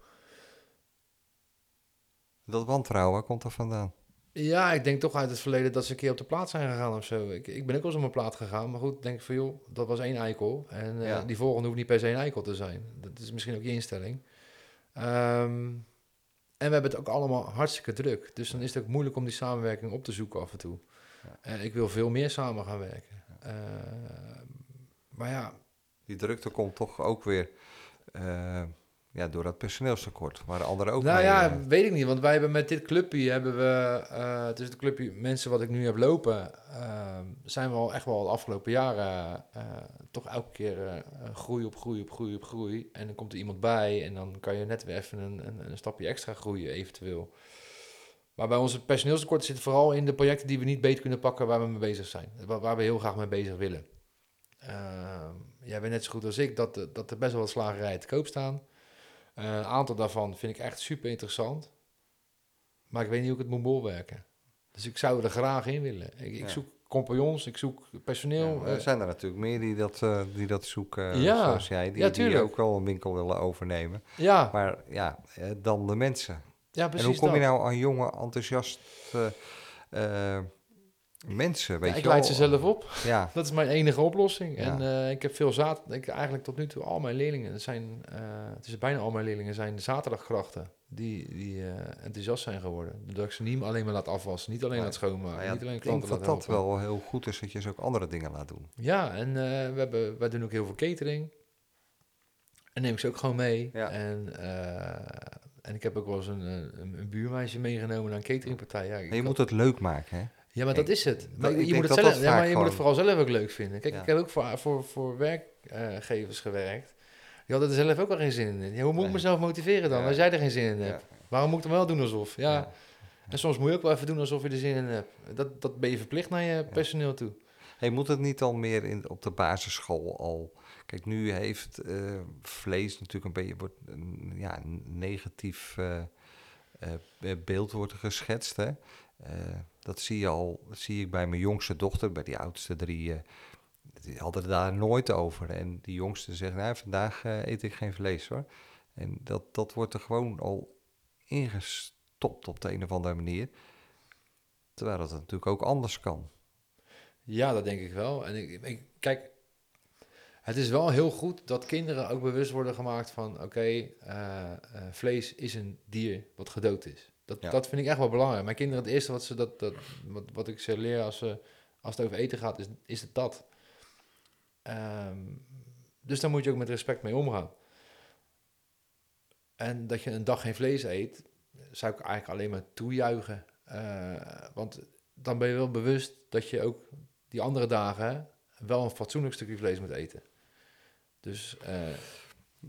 Dat wantrouwen, waar komt dat vandaan? Ja, ik denk toch uit het verleden dat ze een keer op de plaat zijn gegaan of zo. Ik, ik ben ook wel eens op mijn plaat gegaan, maar goed, denk ik van joh, dat was één eikel. En eh, die volgende hoeft niet per se een eikel te zijn. Dat is misschien ook je instelling. Ehm, en we hebben het ook allemaal hartstikke druk. Dus dan is het ook moeilijk om die samenwerking op te zoeken af en toe. Ja. En ik wil veel meer samen gaan werken. Ehm, maar ja, Die drukte komt toch ook weer eh, ja, door dat personeelstekort, waar anderen ook nou mee, ja, eh, weet ik niet. Want wij hebben met dit clubje, hebben we, eh het is het clubje mensen wat ik nu heb lopen, eh, zijn we al echt wel de afgelopen jaren eh, toch elke keer groei op groei op groei op groei. En dan komt er iemand bij en dan kan je net weer even een, een, een stapje extra groeien eventueel. Maar bij onze personeelstekort zit vooral in de projecten die we niet beter kunnen pakken waar we mee bezig zijn. Waar, waar we heel graag mee bezig willen. Eh, jij weet net zo goed als ik dat, dat er best wel wat slagerijen te koop staan. Eh, een aantal daarvan vind ik echt super interessant. Maar ik weet niet hoe ik het moet bolwerken. Dus ik zou er graag in willen. Ik, ik Ja. zoek compagnons, ik zoek personeel. Ja, maar eh, er zijn er natuurlijk meer die dat, eh, die dat zoeken, Ja. zoals jij, die, Ja, die ook wel een winkel willen overnemen. ja, Maar ja, dan de mensen. ja, precies en hoe kom je nou aan jonge, enthousiaste mensen? Weet Ja, je ik leid ze zelf op. Ja, Dat is mijn enige oplossing. Ja. En eh, ik heb veel zaad. Ik, eigenlijk tot nu toe al mijn leerlingen het zijn, eh, het is bijna al mijn leerlingen zijn zaterdagkrachten die, die eh, enthousiast zijn geworden. Doordat ik ze niet alleen maar laat afwassen, niet alleen laat schoonmaken, nou ja, niet alleen ik klanten dat laat dat helpen. wel heel goed is dat je ze ook andere dingen laat doen. Ja, en we hebben, wij doen ook heel veel catering. En neem ik ze ook gewoon mee. Ja. En, en ik heb ook wel eens een, een, een buurmeisje meegenomen naar een cateringpartij. Ja, ik je moet het leuk maken, hè? Ja, maar dat is het. Maar ik je, moet het, zelf, ja, maar je moet het vooral zelf ook leuk vinden. Kijk, Ja. ik heb ook voor, voor, voor werkgevers gewerkt. Die hadden er zelf ook al geen zin in. Ja, hoe moet Nee. ik mezelf motiveren dan, als jij er geen zin in hebt? Waarom moet ik dan wel doen alsof? Ja. En soms moet je ook wel even doen alsof je er zin in hebt. Dat, dat ben je verplicht naar je personeel toe. Hey, moet het niet al meer in, op de basisschool al... Kijk, nu heeft eh, vlees natuurlijk een beetje... Wordt, een, ja, negatief eh, eh, beeld wordt geschetst, hè. Dat zie je al, zie ik bij mijn jongste dochter, bij die oudste drie... eh, die hadden het daar nooit over. En die jongste zegt, nou, vandaag eh, eet ik geen vlees, hoor. En dat, dat wordt er gewoon al ingestopt op de een of andere manier. Terwijl dat natuurlijk ook anders kan. Ja, dat denk ik wel. En ik, ik- kijk, het is wel heel goed dat kinderen ook bewust worden gemaakt van: oké, eh, vlees is een dier wat gedood is. Dat, Ja. dat vind ik echt wel belangrijk. Mijn kinderen, het eerste wat, ze dat, dat, wat, wat ik ze leer als, ze, als het over eten gaat, is, is het dat. Ehm, dus daar moet je ook met respect mee omgaan. En dat je een dag geen vlees eet, zou ik eigenlijk alleen maar toejuichen. Eh, want dan ben je wel bewust dat je ook die andere dagen wel een fatsoenlijk stukje vlees moet eten. Dus eh,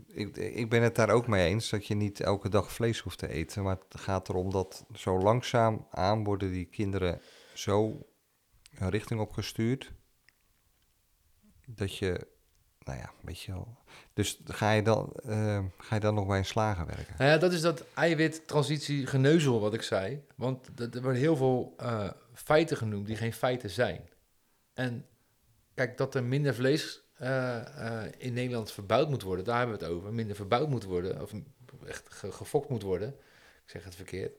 Ik, ik ben het daar ook mee eens dat je niet elke dag vlees hoeft te eten. Maar het gaat erom dat zo langzaam aan worden die kinderen zo een richting opgestuurd. Dat je, nou ja, weet je wel. Dus ga je dan, eh, ga je dan nog bij een slager werken? nou ja, dat is dat eiwit-transitie geneuzel wat ik zei. Want er worden heel veel eh, feiten genoemd die geen feiten zijn. En kijk, dat er minder vlees eh, eh, in Nederland verbouwd moet worden, daar hebben we het over. Minder verbouwd moet worden, of echt ge- gefokt moet worden. Ik zeg het verkeerd.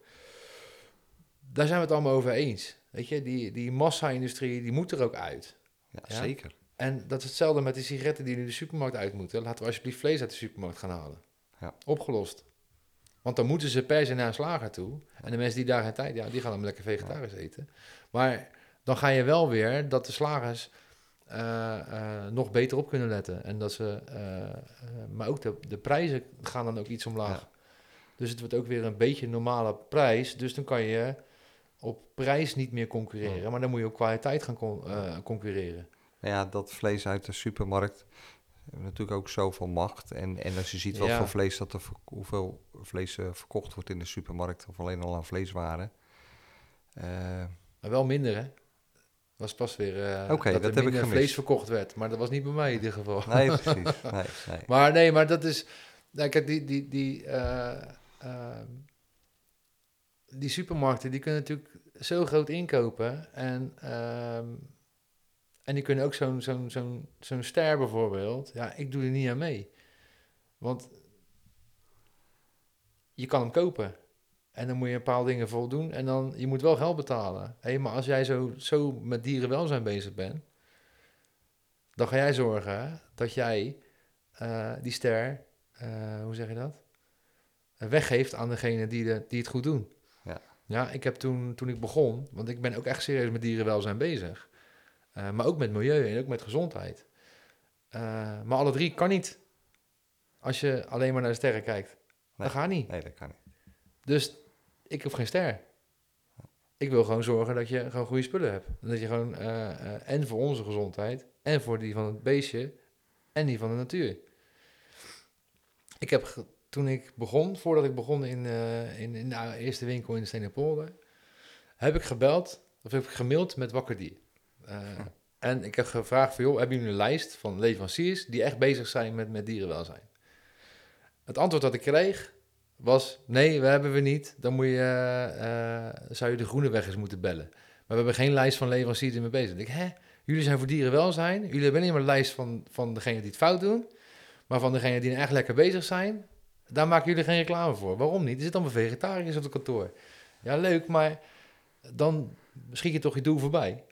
Daar zijn we het allemaal over eens. Weet je, die, die massa-industrie, die moet er ook uit. Ja, Ja? zeker. En dat is hetzelfde met die sigaretten die nu de supermarkt uit moeten. Laten we alsjeblieft vlees uit de supermarkt gaan halen. Ja. Opgelost. Want dan moeten ze per se naar een slager toe. En de mensen die daar geen tijd, ja, die gaan dan lekker vegetarisch eten. Maar dan ga je wel weer dat de slagers nog beter op kunnen letten. En dat ze, eh, eh, maar ook de, de prijzen gaan dan ook iets omlaag. Ja. Dus het wordt ook weer een beetje een normale prijs. Dus dan kan je op prijs niet meer concurreren. Maar dan moet je op kwaliteit gaan con- eh, concurreren. Ja, dat vlees uit de supermarkt heeft natuurlijk ook zoveel macht. En, en als je ziet wat Ja. voor vlees dat er, hoeveel vlees eh, verkocht wordt in de supermarkt, of alleen al aan vleeswaren. Eh, Maar wel minder, hè? Was pas weer eh dat, dat er minder vlees verkocht werd. Maar dat was niet bij mij in ieder geval. nee, precies. Nee, nee. Maar nee, maar dat is... Nou, kijk, die, die, die, eh, ehm, die supermarkten, die kunnen natuurlijk zo groot inkopen. En, ehm, en die kunnen ook zo'n zo'n zo'n zo'n ster bijvoorbeeld. Ja, ik doe er niet aan mee. Want je kan hem kopen. En dan moet je een paar dingen voldoen. En dan, je moet wel geld betalen. Hé, maar als jij zo, zo met dierenwelzijn bezig bent... dan ga jij zorgen dat jij eh, die ster, eh, hoe zeg je dat? Eh, weggeeft aan degene die, de, die het goed doen. Ja. Ja, ik heb toen, toen ik begon, want ik ben ook echt serieus met dierenwelzijn bezig. Maar ook met milieu en ook met gezondheid. Maar alle drie kan niet. Als je alleen maar naar de sterren kijkt. Nee. Dat gaat niet. nee, dat kan niet. Dus ik hoef geen ster. Ik wil gewoon zorgen dat je gewoon goede spullen hebt. En dat je gewoon, eh, eh, en voor onze gezondheid, en voor die van het beestje, en die van de natuur. Ik heb, toen ik begon, voordat ik begon in, eh, in, in de eerste winkel in de Steenapolder, heb ik gebeld, of heb ik gemaild met Wakker Dier. Eh, En ik heb gevraagd van, joh, hebben jullie een lijst van leveranciers die echt bezig zijn met, met dierenwelzijn? Het antwoord dat ik kreeg was, nee, we hebben we niet. Dan moet je, eh, zou je de groene weg eens moeten bellen. Maar we hebben geen lijst van leveranciers die mee bezig. Ik, hè? Jullie zijn voor dierenwelzijn. Jullie hebben niet maar een lijst van, van degenen die het fout doen. Maar van degenen die echt lekker bezig zijn, daar maken jullie geen reclame voor. Waarom niet? Er zitten allemaal vegetariërs op het kantoor. Ja, leuk, maar dan schiet je toch je doel voorbij.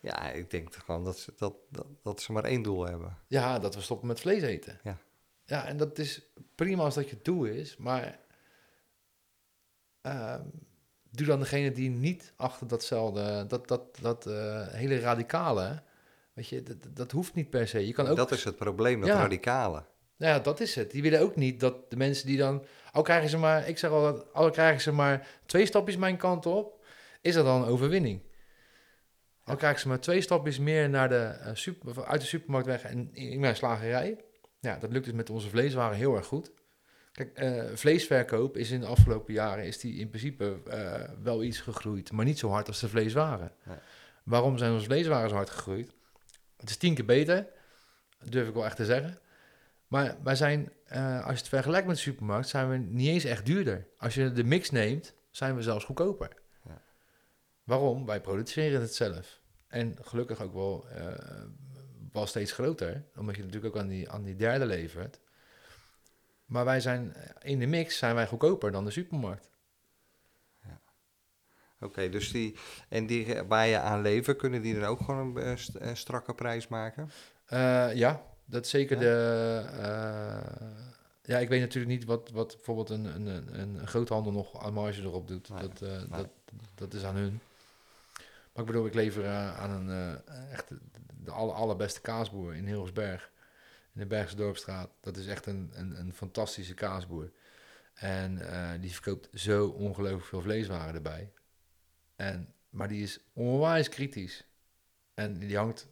Ja, ik denk gewoon dat ze, dat, dat, dat ze maar één doel hebben. Ja, dat we stoppen met vlees eten. Ja. Ja, en dat is prima als dat je doel is, maar ehm, doe dan degene die niet achter datzelfde, dat, dat, dat eh, hele radicale, weet je, dat, dat hoeft niet per se. Je kan ook, Dat is het probleem, dat Ja. radicale. Ja, dat is het. Die willen ook niet dat de mensen die dan, al krijgen ze maar, ik zeg al, al krijgen ze maar twee stapjes mijn kant op, is dat dan een overwinning. Al krijgen ze maar twee stapjes meer naar de, eh, super, uit de supermarkt weg en in mijn slagerij. Ja, dat lukt dus met onze vleeswaren heel erg goed. Kijk, eh, vleesverkoop is in de afgelopen jaren is die in principe eh, wel iets gegroeid, maar niet zo hard als de vleeswaren. Nee. Waarom zijn onze vleeswaren zo hard gegroeid? Het is tien keer beter, dat durf ik wel echt te zeggen. Maar wij zijn, eh, als je het vergelijkt met de supermarkt, zijn we niet eens echt duurder. Als je de mix neemt, zijn we zelfs goedkoper. Ja. Waarom? Wij produceren het zelf. En gelukkig ook wel, wel steeds groter, omdat je natuurlijk ook aan die, aan die derde levert. Maar wij zijn, in de mix zijn wij goedkoper dan de supermarkt. Oké, dus die, en die waar je aan leven, kunnen die dan ook gewoon een, eh, een strakke prijs maken? Eh, ja, dat is zeker Ja? de. eh, ja, ik weet natuurlijk niet wat, wat bijvoorbeeld een, een, een, groothandel nog aan marge erop doet. Nee, dat, eh, nee. dat, dat is aan hun. Maar ik bedoel, ik lever eh, aan een eh, echt de, aller, allerbeste kaasboer in Hilversberg. In de Bergse Dorpstraat. Dat is echt een, een, een fantastische kaasboer. En eh, die verkoopt zo ongelooflijk veel vleeswaren erbij. En, maar die is onwijs kritisch. En die hangt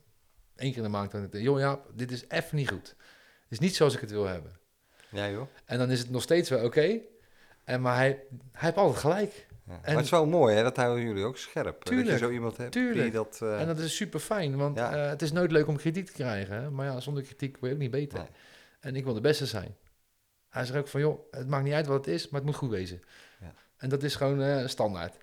één keer in de maand aan het... Joh, ja, dit is even niet goed. Het is niet zoals ik het wil hebben. Ja joh. En dan is het nog steeds wel oké. En Maar hij, hij heeft altijd gelijk. Ja. Maar het is wel mooi hè, dat houden jullie ook scherp. hè, Dat Tuurlijk, je zo iemand hebt die tuurlijk. dat... eh, En dat is super fijn, want Ja. eh, het is nooit leuk om kritiek te krijgen. Hè? Maar ja, zonder kritiek word je ook niet beter. Nee. En ik wil de beste zijn. Hij zegt ook van, joh, het maakt niet uit wat het is, maar het moet goed wezen. Ja. En dat is gewoon eh, standaard.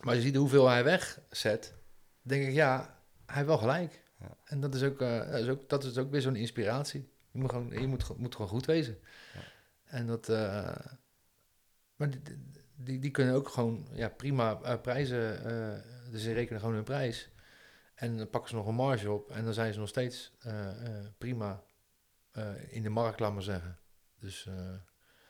Maar als je ziet hoeveel hij wegzet, denk ik, ja, hij heeft wel gelijk. Ja. En dat is, ook, dat, is ook, dat is ook weer zo'n inspiratie. Je moet gewoon, je moet, moet gewoon goed wezen. Ja. En dat... maar die, die, kunnen ook gewoon ja, prima eh, prijzen... eh, dus ze rekenen gewoon hun prijs. En dan pakken ze nog een marge op. En dan zijn ze nog steeds eh, prima in de markt, laat maar zeggen. Dus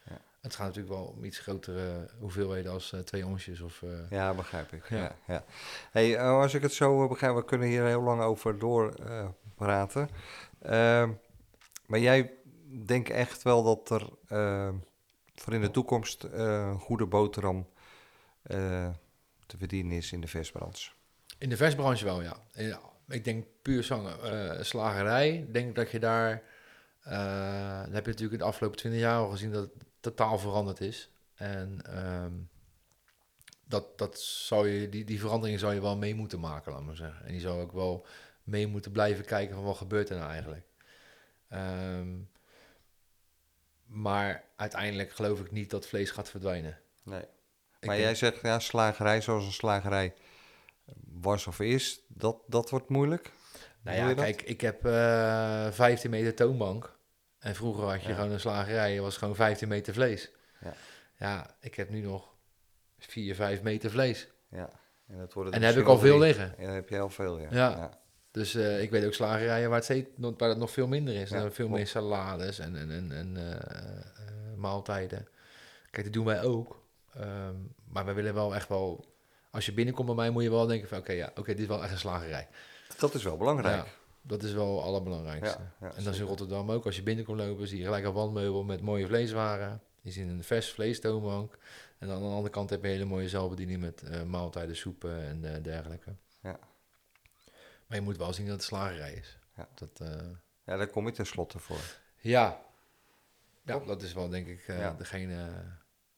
Ja. het gaat natuurlijk wel om iets grotere hoeveelheden als twee onsjes. Of, Ja, begrijp ik. Ja. Ja. Ja, Hey, als ik het zo begrijp, we kunnen hier heel lang over doorpraten. praten. Ehm, maar jij denkt echt wel dat er eh, voor in de toekomst eh, een goede boterham eh, te verdienen is in de visbranche. In de versbranche wel, ja. ik denk puur zang, eh, slagerij. Denk dat je daar... eh dan heb je natuurlijk in de afgelopen twintig jaar al gezien dat het totaal veranderd is. En ehm, dat, dat zou je, die, die verandering zou je wel mee moeten maken, laat maar zeggen. En die zou ook wel mee moeten blijven kijken van wat gebeurt er nou eigenlijk. Ehm, maar uiteindelijk geloof ik niet dat vlees gaat verdwijnen. Nee. Ik Maar denk- jij zegt, ja, slagerij zoals een slagerij was of is, dat, dat wordt moeilijk. Nou ja, kijk, ik heb eh 15 meter toonbank. En vroeger had je Ja. gewoon een slagerij, je was gewoon 15 meter vlees. Ja. Ja, ik heb nu nog 4, 5 meter vlees. Ja. En, dat worden En daar heb ik al veel liggen. Ja, daar heb je al veel, ja. Ja. Dus eh, ik weet ook slagerijen waar het, steeds, waar het nog veel minder is. Ja, veel meer salades en, en, en, en eh, eh, maaltijden. Kijk, dat doen wij ook. Ehm, maar we willen wel echt wel... Als je binnenkomt bij mij moet je wel denken van... Oké, ja, oké, dit is wel echt een slagerij. Dat is wel belangrijk. Ja, dat is wel het allerbelangrijkste. En dat is in. Rotterdam ook. Als je binnenkomt lopen, zie je gelijk een wandmeubel met mooie vleeswaren. Je ziet een vers vleestoonbank. En dan aan de andere kant heb je een hele mooie zelfbediening met maaltijden, soepen en dergelijke. Maar je moet wel zien dat het slagerij is. Ja. Dat, eh, Ja, daar kom je tenslotte voor. ja. ja, dat is wel denk ik eh, Ja. degene...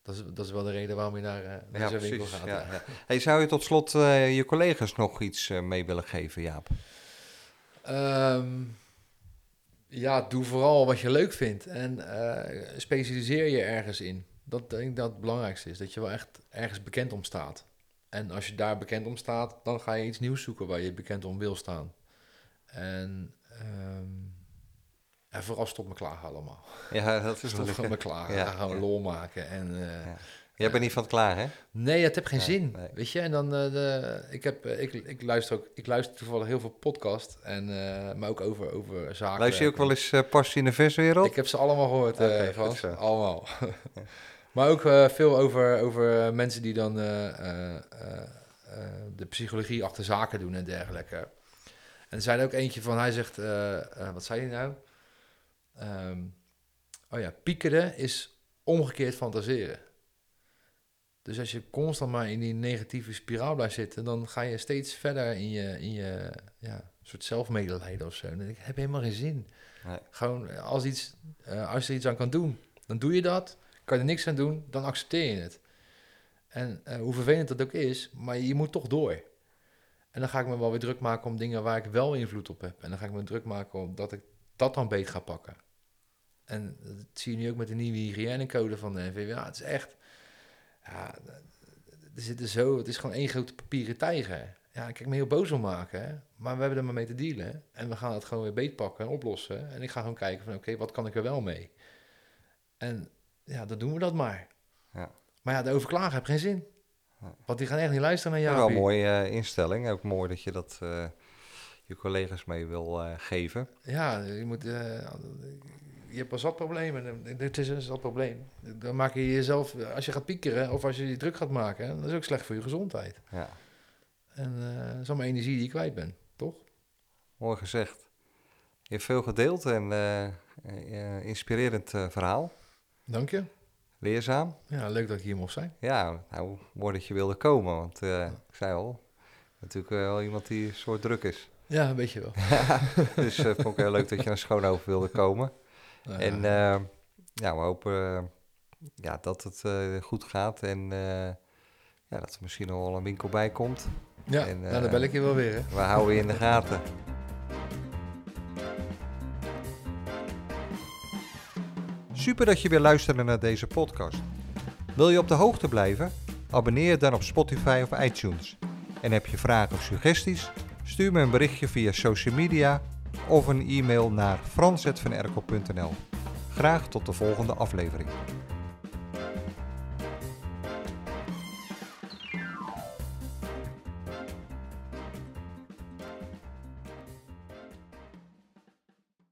dat, is, dat is wel de reden waarom je naar, eh, naar Ja, winkel gaat. Ja. Hey, zou je tot slot eh, je collega's nog iets eh, mee willen geven, Jaap? Ehm, ja, doe vooral wat je leuk vindt en eh, specialiseer je ergens in. Dat denk ik dat het belangrijkste is, dat je wel echt ergens bekend om staat. En als je daar bekend om staat, dan ga je iets nieuws zoeken waar je bekend om wil staan. En, ehm, en vooral stop me klagen allemaal. Ja, dat is Stop me klagen, Ja, ga gewoon ja. lol maken. En, eh, Ja. Jij bent niet van het klagen, hè? Nee, het heeft geen Nee, zin. nee. Weet je, en dan eh, de, ik, heb, eh, ik, ik luister ook, ik luister toevallig heel veel podcast en maar ook over, over zaken. Luister je ook wel eens Passie in de Verswereld? Ik heb ze allemaal gehoord, eh Frans. zo. Allemaal. maar ook eh, veel over, over mensen die dan eh, eh, de psychologie achter zaken doen en dergelijke. En er zijn ook eentje van, hij zegt, wat zei hij nou? Ehm, oh ja, piekeren is omgekeerd fantaseren. Dus als je constant maar in die negatieve spiraal blijft zitten, dan ga je steeds verder in je, in je ja, soort zelfmedelijden of zo. En dan denk ik, heb je helemaal geen zin. Nee. Gewoon, als, iets, als je er iets aan kan doen, dan doe je dat. Kan je er niks aan doen, dan accepteer je het. En eh, hoe vervelend dat ook is, maar je moet toch door. En dan ga ik me wel weer druk maken om dingen waar ik wel invloed op heb. En dan ga ik me druk maken om dat ik dat dan beet ga pakken. En dat zie je nu ook met de nieuwe hygiënecode van de NVWA. Het is echt... Ja, er zitten zo... Het is gewoon één grote papieren tijger. Ja, ik kan me heel boos om maken, hè? maar we hebben er maar mee te dealen. En we gaan het gewoon weer beetpakken en oplossen. En ik ga gewoon kijken van, oké, wat kan ik er wel mee? En ja, dan doen we dat maar. Ja. Maar ja, de overklagen heb geen zin. Want die gaan echt niet luisteren naar jou. Wel een mooie eh, instelling. Ook mooi dat je dat uh, je collega's mee wil uh, geven. Ja, je moet... je hebt pas zat problemen. Dit is een zat probleem. Dan maak je jezelf... Als je gaat piekeren of als je je druk gaat maken... dat is ook slecht voor je gezondheid. Ja. En dat is allemaal energie die je kwijt bent, toch? Mooi gezegd. Je hebt veel gedeeld en inspirerend verhaal. Dank je. Leerzaam. Ja, leuk dat ik hier mocht zijn. Ja, nou, mooi dat je wilde komen, want ja. ik zei al, natuurlijk wel iemand die een soort druk is. Ja, een beetje wel. dus uh, vond ik heel leuk dat je naar Schoonhoven wilde komen. en ja, we hopen ja, dat het goed gaat en ja, dat er misschien nog wel een winkel bij komt. Ja, en, nou, dan bel ik je wel weer. Hè? We houden je in de gaten. Super dat je weer luisterde naar deze podcast. Wil je op de hoogte blijven? Abonneer dan op Spotify of iTunes. En heb je vragen of suggesties? Stuur me een berichtje via social media of een e-mail naar frans.vanerkel.nl. Graag tot de volgende aflevering.